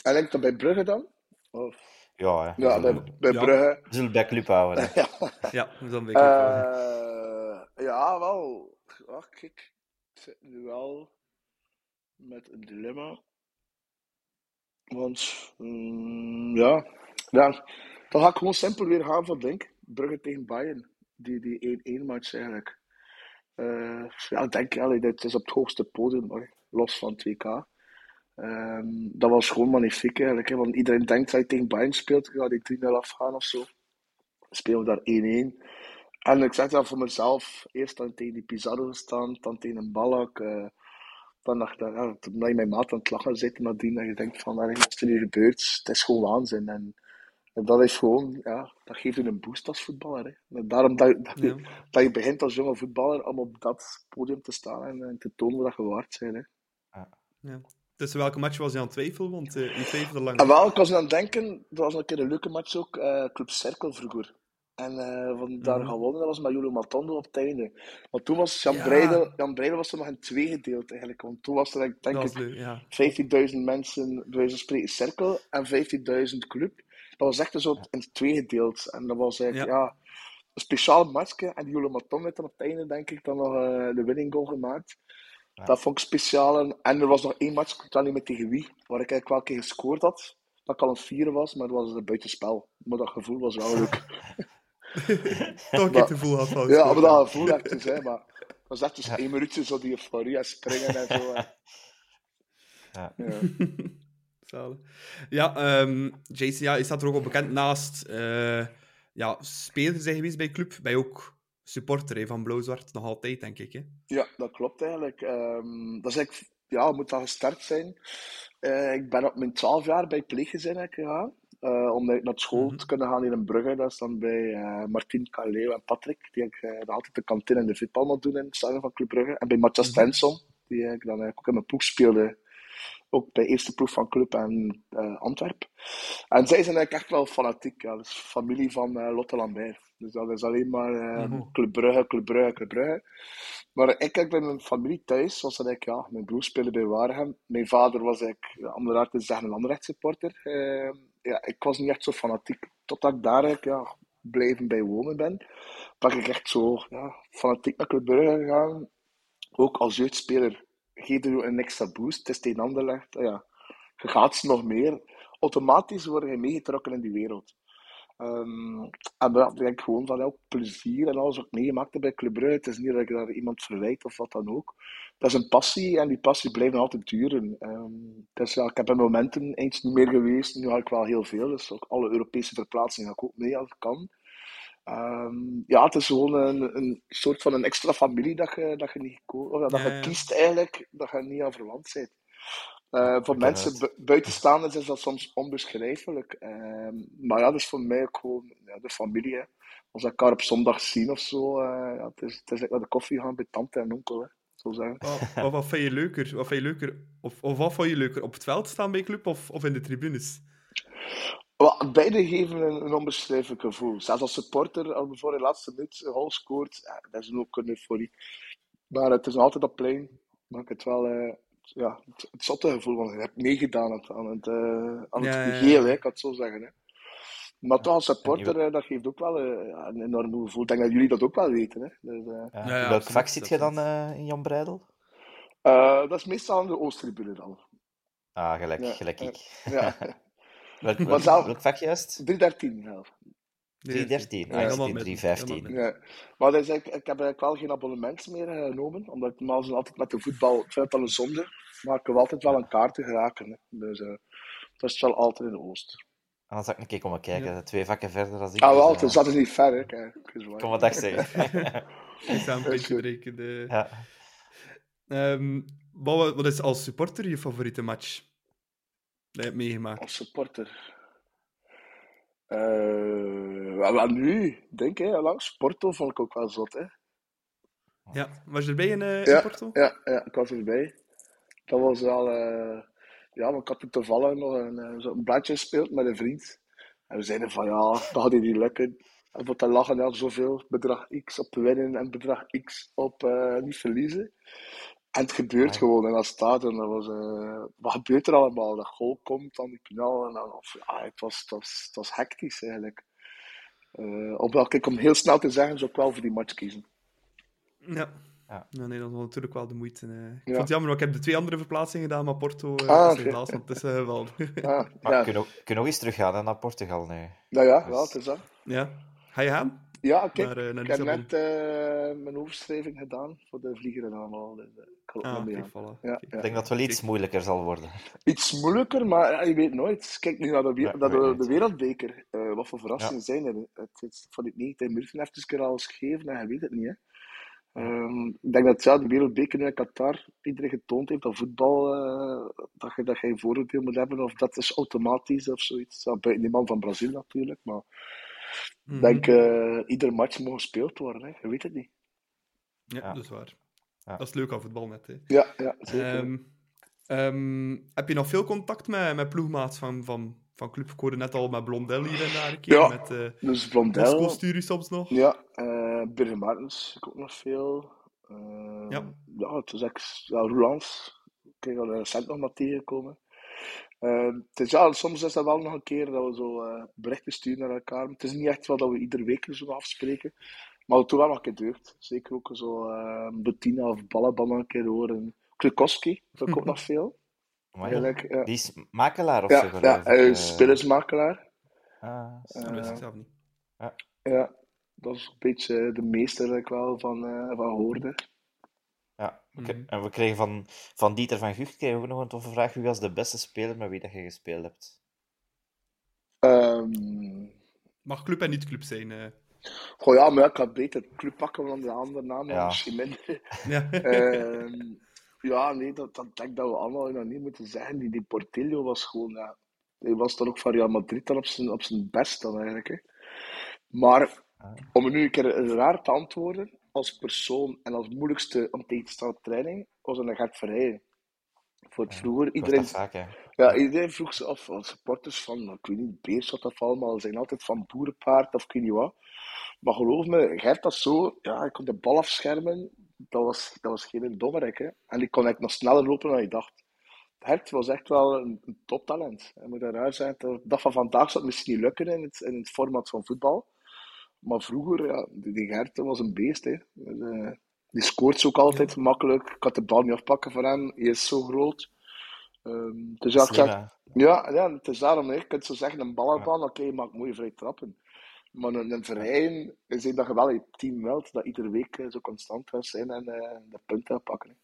En denk dat bij Brugge dan? Of, Ja, hè. ja, bij, bij Ja. Brugge. *laughs* we zullen het bij club houden. ja, Ja, dus dan weet ik wel. Eh, ja, wel. Ach, kijk. Ik zit nu wel met een dilemma. Want, mm, ja. ja. Dan ga ik gewoon simpel weer gaan van denk. Brugge tegen Bayern. Die, die 1-1 match eigenlijk. Eh, ja, ik denk, allee, dit is op het hoogste podium, hoor. los van 2K. Ehm, dat was gewoon magnifiek eigenlijk. Hè, want iedereen denkt dat je tegen Bayern speelt, gaat die 3-0 afgaan of zo. Spelen we daar 1-1. En ik zeg dat voor mezelf, eerst dan tegen die Pizarro gestaan, dan tegen een Ballack. eh, dan dacht ik, ja, toen je mijn maat aan het lachen zit nadien, dat je denkt van, "Allee, wat is er hier gebeurd? Het is gewoon waanzin. En, en dat is gewoon, ja, dat geeft je een boost als voetballer. Hè. En daarom dat, dat, je, Ja. dat je begint als jonge voetballer om op dat podium te staan en, en te tonen dat je waard bent. Hè. Ja. Dus welke match was je aan het twijfelen? Want eh je twijfelde lang. En wel, ik was aan het denken, dat was een keer een leuke match ook, eh, Club Cirkel vroeger. En eh van daar Mhm. gewonnen, dat was met Julio Matondo op het einde. Want toen was Jan Ja. Breidel, Jan Breidel was er nog in twee gedeeld eigenlijk. Want toen was er denk Dat ik was leuk, ja. 15.000 mensen, bij wijze van spreken, cirkel en 15.000 club. Dat was echt een soort in twee gedeeld. En dat was eigenlijk, Ja. ja, een speciaal matchje. En Julio Maton heeft dan op het einde, denk ik, dan nog de winning goal gemaakt. Ja. Dat vond ik speciaal. En, er was nog één match, ik weet niet meer tegen wie, waar ik eigenlijk wel een keer gescoord had. Dat ik al een vieren was, maar dat was een buitenspel. Maar dat gevoel was wel leuk. Toch een keer het gevoel had van Ja, maar dat gevoel echt dus, hè. Maar dat was echt dus Ja. één minuutje zo die euforie en springen en zo. hè. Ja. Ja. *laughs* Zalig. Ja, ehm Jason, ja, je staat er ook op bekend naast eh ja, speler zijn geweest bij club. Ben je ook supporter hè, van Blauw-Zwart, nog altijd, denk ik. Hè? Ja, dat klopt eigenlijk. Ehm, dat is eigenlijk, ja, moet dat gestart zijn. Eh, ik ben op mijn 12 jaar bij pleeggezin gegaan. Eh, om naar school Mhm. te kunnen gaan hier in Brugge. Dat is dan bij eh Martin Caleo en Patrick, die ik nog altijd de kantine en de voetbal nog doen in het stadion van Club Brugge. En bij Matthias Mhm. Tenson, die ik dan eigenlijk ook in mijn ploeg speelde. Ook bij eerste ploeg van Club en eh Antwerp. En zij zijn eigenlijk echt wel fanatiek. Ja. Dat is familie van Lotte Lambert. Dus dat is alleen maar eh, Mhm. Club Brugge, Club Brugge, Club Brugge. Maar ik kijk bij mijn familie thuis, was dat ik, ja, mijn broer speelde bij Waregem. Mijn vader was ik, om eruit te zeggen, een Anderlecht supporter. Eh, ja, ik was niet echt zo fanatiek. Totdat ik daar eigenlijk, ja, blijven bij wonen ben. Ben ik echt zo ja, fanatiek naar Club Brugge gegaan. Ook als jeugdspeler geef je een extra boost. Het is tegen Anderlecht. Ja, je gaat ze nog meer. Automatisch word je meegetrokken in die wereld. Ehm, en dat denk ik gewoon van ook plezier en alles wat ik meegemaakt heb bij Club Brugge. Het is niet dat ik daar iemand verwijt of wat dan ook. Dat is een passie en die passie blijft altijd duren. Ehm, dus ja, ik heb in momenten eens niet meer geweest. Nu ga ik wel heel veel. Dus ook alle Europese verplaatsingen ga ik ook mee als ik kan. Ehm, ja, het is gewoon een, een soort van een extra familie dat je, dat je, niet, of dat Ja, je ja. kiest eigenlijk, dat je niet aan verwant bent. Eh, voor ken mensen buitenstaanders is dat soms onbeschrijfelijk. Ehm, maar ja, dat is voor mij ook gewoon ja, de familie. Hè. Als we elkaar op zondag zien of zo, eh, ja, het, is, het is naar de koffie gaan bij tante en onkel. Hè. Zo zeggen. Wat, wat, wat vind je leuker? Wat vind je leuker? Of, of wat vond je leuker? Op het veld staan bij club of, of in de tribunes? Wel, beide geven een, een onbeschrijfelijk gevoel. Zelfs als supporter, als we voor de laatste minuut een goal scoort, ja, dat is ook een euforie. Maar het is altijd op plein. Maakt het wel eh, ja, het, het zotte gevoel, want je hebt meegedaan aan het, aan het, eh, aan het Ja, ja, ja. geheel, hè, ik kan het zo zeggen. Hè. Maar toch als supporter, dat geeft ook wel eh, een enorm gevoel. Ik denk dat jullie dat ook wel weten. Hè. Dus, eh, Ja. Ja, In ja, welk vak zit je dan eh, in Jan Breidel? eh, dat is meestal aan de Oosttribune dan. Ah, gelijk, Ja, gelijk ja. ik. Ja, *laughs* Welk, welk, welk vak juist? 313 zelf. 313. Ja, Ah, ik helemaal zit in met- 315. helemaal Ja. Maar dat is eigenlijk, ik heb eigenlijk wel geen abonnement meer eh, genomen, omdat ik normaal altijd met de voetbal, ik vind het al een zonde, maar ik wil altijd wel een kaart te geraken. Hè. Dus eh, dat is wel altijd in de Oost. En dan zal ik een keer komen kijken. Twee vakken verder dan ik. Ah, dus, wel, eh, dus dat is niet ver, hè. Kom wat *laughs* *laughs* ik zeggen. Ik sta een beetje. De... ja. Ehm, wat, wat is als supporter je favoriete match? Dat je hebt meegemaakt. Als supporter. Eh wel, nu, denk ik, langs Porto vond ik ook wel zot, hè. Ja, was je erbij in, in Ja, Porto? ja, ja, ik was erbij. Dat was wel, eh, ja, want ik had toevallig nog een, zo'n bladje gespeeld met een vriend. En we zeiden van ja, dat gaat niet lukken. En voor te lachen, ja, zoveel bedrag X op winnen en bedrag X op niet verliezen. En het gebeurt Ja. gewoon in dat stadion. Dat was, eh, wat gebeurt er allemaal? Dat goal komt, dan die penal. En dan, of, ja, het, was, het, was, het was hectisch eigenlijk. Eh op welke ik om heel snel te zeggen, zou ik wel voor die match kiezen. Ja. Ja. Ja, nee, dat was natuurlijk wel de moeite. eh. Ik Ja. vond het jammer, want ik heb de twee andere verplaatsingen gedaan, maar Porto uh, Ah, is helaas, want het is eh, wel... *laughs* Ah, Maar ja. kun je nog eens teruggaan hè, naar Portugal nu? Nou ja, Dus- wel, het is dat. ja. Ga je gaan? Ja, kijk, Naar, eh, naar ik heb net eh, mijn overschrijving gedaan voor de vlieger en allemaal. Dus, eh, ik Ah, nog mee kijk, gaan. voilà. Ja. Ik denk dat het wel iets moeilijker zal worden. Iets moeilijker, maar ja, je weet nooit. Kijk nu naar de, we- naar de, wereldbeker. Eh, wat voor verrassingen zijn er? Het is van die 90 minuten even een keer al gegeven en je weet het niet. Hè. Ehm, ik denk dat ja, de wereldbeker in Qatar iedereen getoond heeft dat voetbal, dat, je, dat je een vooroordeel moet hebben, of dat is automatisch of zoiets. Ja, buiten die man van Brazil natuurlijk, maar Mhm. ik denk eh ieder match moet gespeeld worden. Hè. Je weet het niet. Ja, Ja. dat is waar. Ja. Dat is leuk aan voetbal net. Hè. Ja, ja zeker. Ehm, ehm, heb je nog veel contact met, met ploegmaats van, van, van club. Ik hoorde net al met Blondel hier en daar een keer. Ja. Met uh, Dus Blondel. Stuur je soms nog. Ja, uh, Birger Martens, ik ook nog veel. Uh, ja. ja, het is echt, ja, Roulans. Ik al recent nog maar tegengekomen. Uh, het is, ja, soms is dat wel nog een keer dat we zo uh, berichten sturen naar elkaar. Maar het is niet echt wat dat we iedere week zo afspreken. Maar het doet wel nog een keer deugd. Zeker ook zo uh, Bettina of Balaban een keer horen. Klukowski, dat ook *laughs* nog veel. Eigenlijk, ja. Die is makelaar of ja, zo? Ja, hij is spelersmakelaar. Ah, dat wist ik zelf niet. Ja. ja, dat is een beetje de meester dat ik wel van, van hoorde. Mm -hmm. en we kregen van, van Dieter van Gucht kregen we ook nog een toffe vraag. Wie was de beste speler met wie dat je gespeeld hebt? Um... Mag club en niet club zijn? Uh... Goh ja, maar ik had beter club pakken dan de andere naam, ja. misschien minder. *laughs* ja. uh, ja, nee, dat, dat denk ik dat we allemaal nog niet moeten zeggen. Die, die Portillo was gewoon, ja, hij was dan ook van Real Madrid dan op zijn, op zijn best dan eigenlijk. Hè. Maar om er nu een keer raar te antwoorden, als persoon en als moeilijkste om tegen te staan training, was een Gert. Voor het vroeger, iedereen, vaak, ja, iedereen vroeg ze af, als supporters van, ik weet niet, Beerschot of allemaal, ze zijn altijd van boerenpaard of ik weet niet wat. Maar geloof me, Gert was zo, ja, hij kon de bal afschermen, dat was, dat was geen dommerek, hè. En die kon eigenlijk nog sneller lopen dan je dacht. Gert was echt wel een, een toptalent. Hij moet eruit zijn. Dat van vandaag zou het misschien niet lukken in het, in het format van voetbal. Maar vroeger, ja, die, die Gert was een beest. Hè. Dus, uh, die scoort ook altijd ja. makkelijk. Ik had de bal niet afpakken van hem. Hij is zo groot. Um, dus ja, zeg, ja, ja, het is daarom. Hè. Je kunt zo zeggen, een ballenbaan, oké, okay, maakt mooie vrij trappen. Maar een, een verein is dat je wel je team wilt, dat iedere week uh, zo constant gaat zijn en uh, de punten pakken. Hè.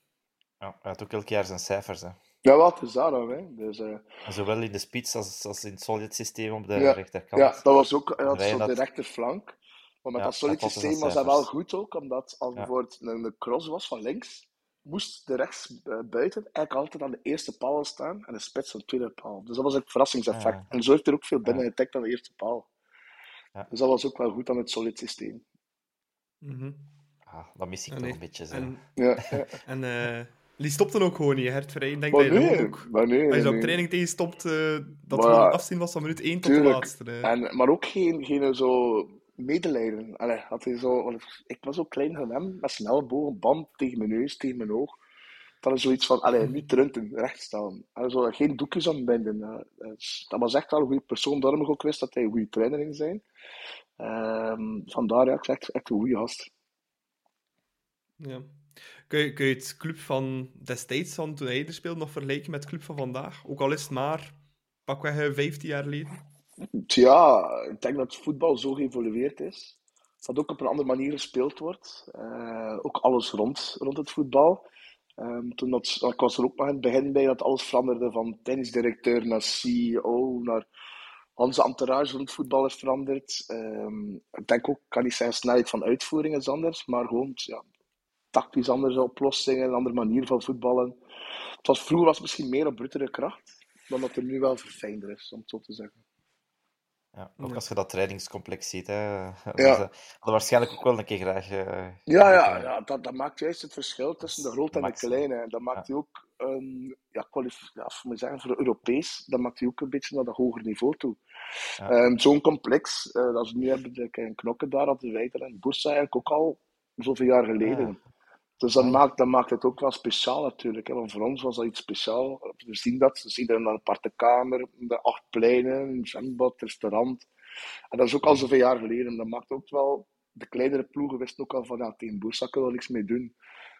Ja, hij had ook elk jaar zijn cijfers. Hè. Ja, wat is daarom. Hè. Dus, uh, Zowel in de spits als, als in het solid systeem op de ja, rechterkant. Ja, dat was ook hij had zo de rechterflank. Maar met Ja, dat solid systeem was dat wel goed ook, omdat als Ja. bijvoorbeeld een, cross was van links, moest de rechts eh, buiten eigenlijk altijd aan de eerste paal staan en de spits aan de tweede paal. Dus dat was een verrassingseffect. Ja. En zo heeft er ook veel binnen Ja. getikt aan de eerste paal. Ja. Dus dat was ook wel goed aan het solid systeem. Mhm. Ah, dat mis ik Ah, toch nee. een beetje. Zo. En, *laughs* en eh, die stopte ook gewoon niet, Hert Verheyen. Ik denk Maar dat je nee, ook... maar nee, Als je zo op nee. training tegen stopt, eh, dat Maar het afzien was van minuut 1 tot de laatste. En, maar ook geen, geen zo medelijden. Allee, had hij zo, ik was zo klein van hem, met zijn ellebogen, bam, tegen mijn neus, tegen mijn oog. Dat is zoiets van, allee, niet trunten, recht staan. Allee, zo, geen doekjes ombinden. Ja, dat, is- was echt wel een goede persoon. Daarom ook wist dat hij een goede trainer in zijn. Ehm, vandaar, ja, ik echt, een goede gast. Ja. Kun je, kun je het club van destijds, van toen hij er speelde, nog vergelijken met het club van vandaag? Ook al is het maar pakweg eh, 15 jaar geleden. Tja, ik denk dat voetbal zo geëvolueerd is. Dat ook op een andere manier gespeeld wordt. Eh, ook alles rond, rond het voetbal. Ehm, toen dat, ik was er ook nog in het begin bij dat alles veranderde van tennisdirecteur naar CEO, naar onze entourage het voetbal is veranderd. Ehm, ik denk ook, kan niet zeggen snelheid van uitvoering is anders, maar gewoon ja, tactisch andere oplossingen, een andere manier van voetballen. Het was, vroeger was het misschien meer op brutere kracht, dan dat er nu wel verfijnder is, om het zo te zeggen. Ja, ook Ja. als je dat trainingscomplex ziet. Hè. *laughs* Dat Ja. hadden waarschijnlijk ook wel een keer graag. eh, Ja, ja, ja dat, dat maakt juist het verschil tussen de grote en de kleine. En dat maakt hij ook, ehm, ja, ja, voor, me zeggen, voor Europees, dat maakt hij ook een beetje naar dat hoger niveau toe. Ehm, Zo'n complex, eh, dat ze nu hebben, de knokken daar op de Wijter en Boersa eigenlijk ook al zoveel jaar geleden. Dus dat maakt, dat maakt het ook wel speciaal natuurlijk. Hè. Want voor ons was dat iets speciaal. We zien dat, we zien een aparte kamer, de acht pleinen, een zwembad, restaurant. En dat is ook al zoveel jaar geleden. Dat maakt ook wel, de kleinere ploegen wisten ook al van, ja, tegen Boersa kunnen we niks mee doen.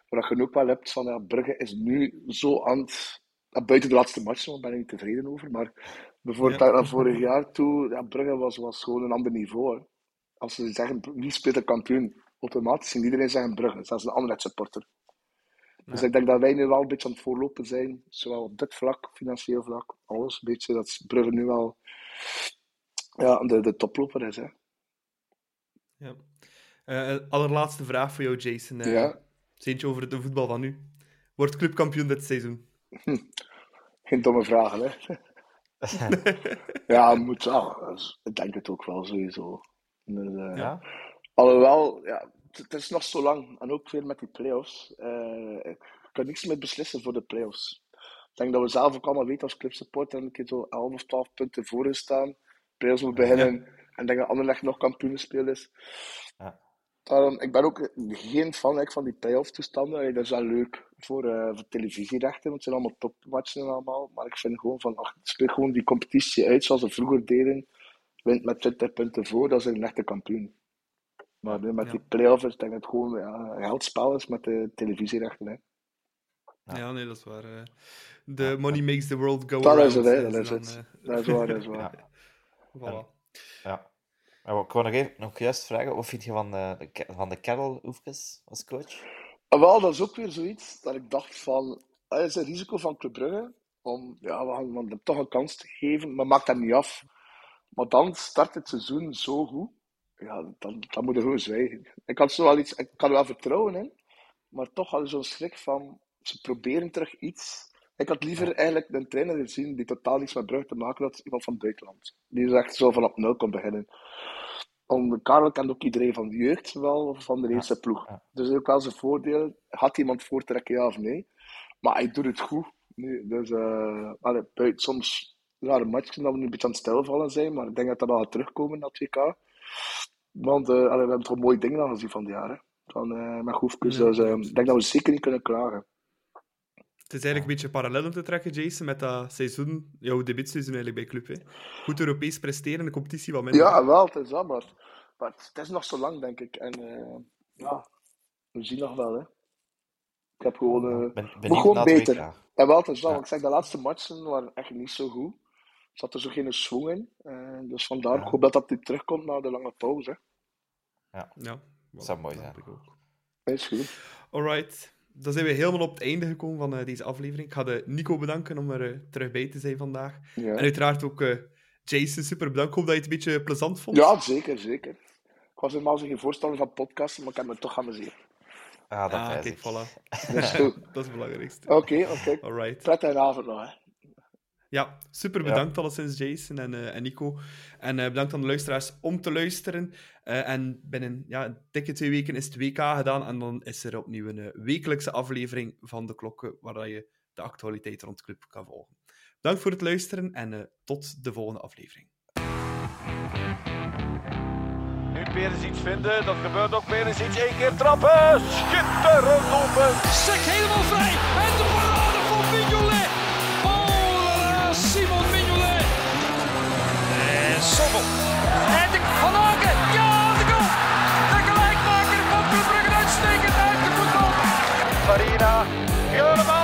Maar dat je ook wel hebt van, ja, Brugge is nu zo aan het, buiten de laatste match, daar ben ik niet tevreden over, maar bijvoorbeeld Ja. naar vorig jaar toe, ja, Brugge was, was gewoon een ander niveau. Hè. Als ze zeggen, wie speelt de kampioen? Automatisch ging iedereen zeggen Brugge, zelfs een andere supporter. Dus Ja. ik denk dat wij nu wel een beetje aan het voorlopen zijn, zowel op dit vlak, financieel vlak, alles. Een beetje dat Brugge nu wel ja, de, de toploper is. Hè. Ja. Eh, allerlaatste vraag voor jou, Jason. Eh, Ja. Eentje over de voetbal van nu. Wordt clubkampioen dit seizoen? Geen domme vragen, hè? *laughs* ja, moet wel. Ik denk het ook wel, sowieso. Dus, eh, Ja? Alhoewel, ja, het- is nog zo lang. En ook weer met die play-offs. Eh, ik kan niks meer beslissen voor de play-offs. Ik denk dat we zelf ook allemaal weten als clubsupport. En een keer zo 11 of 12 punten voor gestaan. Playoffs moet beginnen. En ik denk dat Anderlecht nog kampioenenspeel is. Ja. Daarom, ik ben ook geen fan like, van die playoff toestanden. Dat is wel leuk voor, uh, voor televisierechten, want het zijn allemaal topmatchen en allemaal. Maar ik vind gewoon van, ach, speel gewoon die competitie uit zoals ze vroeger deden. Wint met 20 punten voor, dat is een echte kampioen. Maar nu met Ja. die play-offs, ik denk dat het gewoon ja, een geldspel is met de televisierechten. Hè. Ja. Ja, nee, dat is waar. The money makes the world go Dat around. is het, hè, dat is het. eh, Dat is waar, dat is *laughs* waar. Ja. voilà. Ja. Maar ik wou nog, even, nog juist vragen, wat vind je van, eh, de, van de Carroll Oefkes als coach? En wel, dat is ook weer zoiets dat ik dacht van, er is een risico van Club Brugge om ja, we gaan we hem toch een kans te geven, maar maakt dat niet af. Maar dan start het seizoen zo goed, ja, dan, dan moet je gewoon zwijgen. Ik had zo wel iets, ik kan er wel vertrouwen in, maar toch had ik zo'n schrik van, ze proberen terug iets. Ik had liever eigenlijk een trainer gezien die totaal niets met Brugge te maken had, iemand van het buitenland. Die is echt zo van op nul kon beginnen. Om Karel kent ook iedereen van de jeugd wel, van de eerste ploeg. Dus ook wel zijn voordeel. Gaat iemand voortrekken, ja of nee? Maar hij doet het goed. Nu, dus, allee, buiten soms rare matchen dat we nu een beetje aan het stilvallen zijn, maar ik denk dat dat wel gaat terugkomen na het WK. Want eh, allee, we hebben toch mooie dingen al gezien van het jaar. Hè? Van, eh met Hoefkes. Ja, dus ik denk dat we zeker niet kunnen klagen. Het is eigenlijk een beetje parallel om te trekken, Jason, met dat seizoen, jouw debuutseizoen eigenlijk bij Club. Hè. Goed Europees presteren, de competitie wat minder. Ja, wel, het is dat, maar, maar het is nog zo lang, denk ik. En eh, ja, we zien nog wel. Hè. Ik heb gewoon. eh, ben, benieuwd gewoon beter. En wel, het is wel, Ja. want ik zeg, de laatste matchen waren echt niet zo goed. Er zat er zo geen swing in. Eh, dus vandaar, Ja. ik hoop dat dat nu terugkomt na de lange pauze. hè. Ja, Dat zou mooi dat zijn. denk ik ook. Dat is goed. Alright. Dan zijn we helemaal op het einde gekomen van eh, deze aflevering. Ik ga de Nico bedanken om er eh, terug bij te zijn vandaag. Ja, En uiteraard ook eh, Jason, super bedankt. Ik hoop dat je het een beetje plezant vond. ja zeker, zeker. Ik was helemaal geen voorstander van podcasten, maar ik heb me toch geamuseerd. Ah, dat Ah, kijk, ik. voilà. Dat is goed. *laughs* Dat is het belangrijkste. Oké, oké. Alright. Prettige avond nog, hè. Ja, super Ja. bedankt alleszins Jason en, eh, en Nico. En eh, bedankt aan de luisteraars om te luisteren. Eh, en binnen ja, een dikke twee weken is het WK gedaan. En dan is er opnieuw een wekelijkse aflevering van De Klokken, waar dat je de actualiteit rond de club kan volgen. Bedankt voor het luisteren en eh, tot de volgende aflevering. Nu Perisic vinden, dat gebeurt ook. Perisic één keer trappen. Schitterend open. Sek helemaal vrij. En de parade van Mignolet. En Sommel. En de Van Aken. Ja, de goal. De gelijkmaker van Club Brugge uitstekend uit de voetbal. Farina. Jurema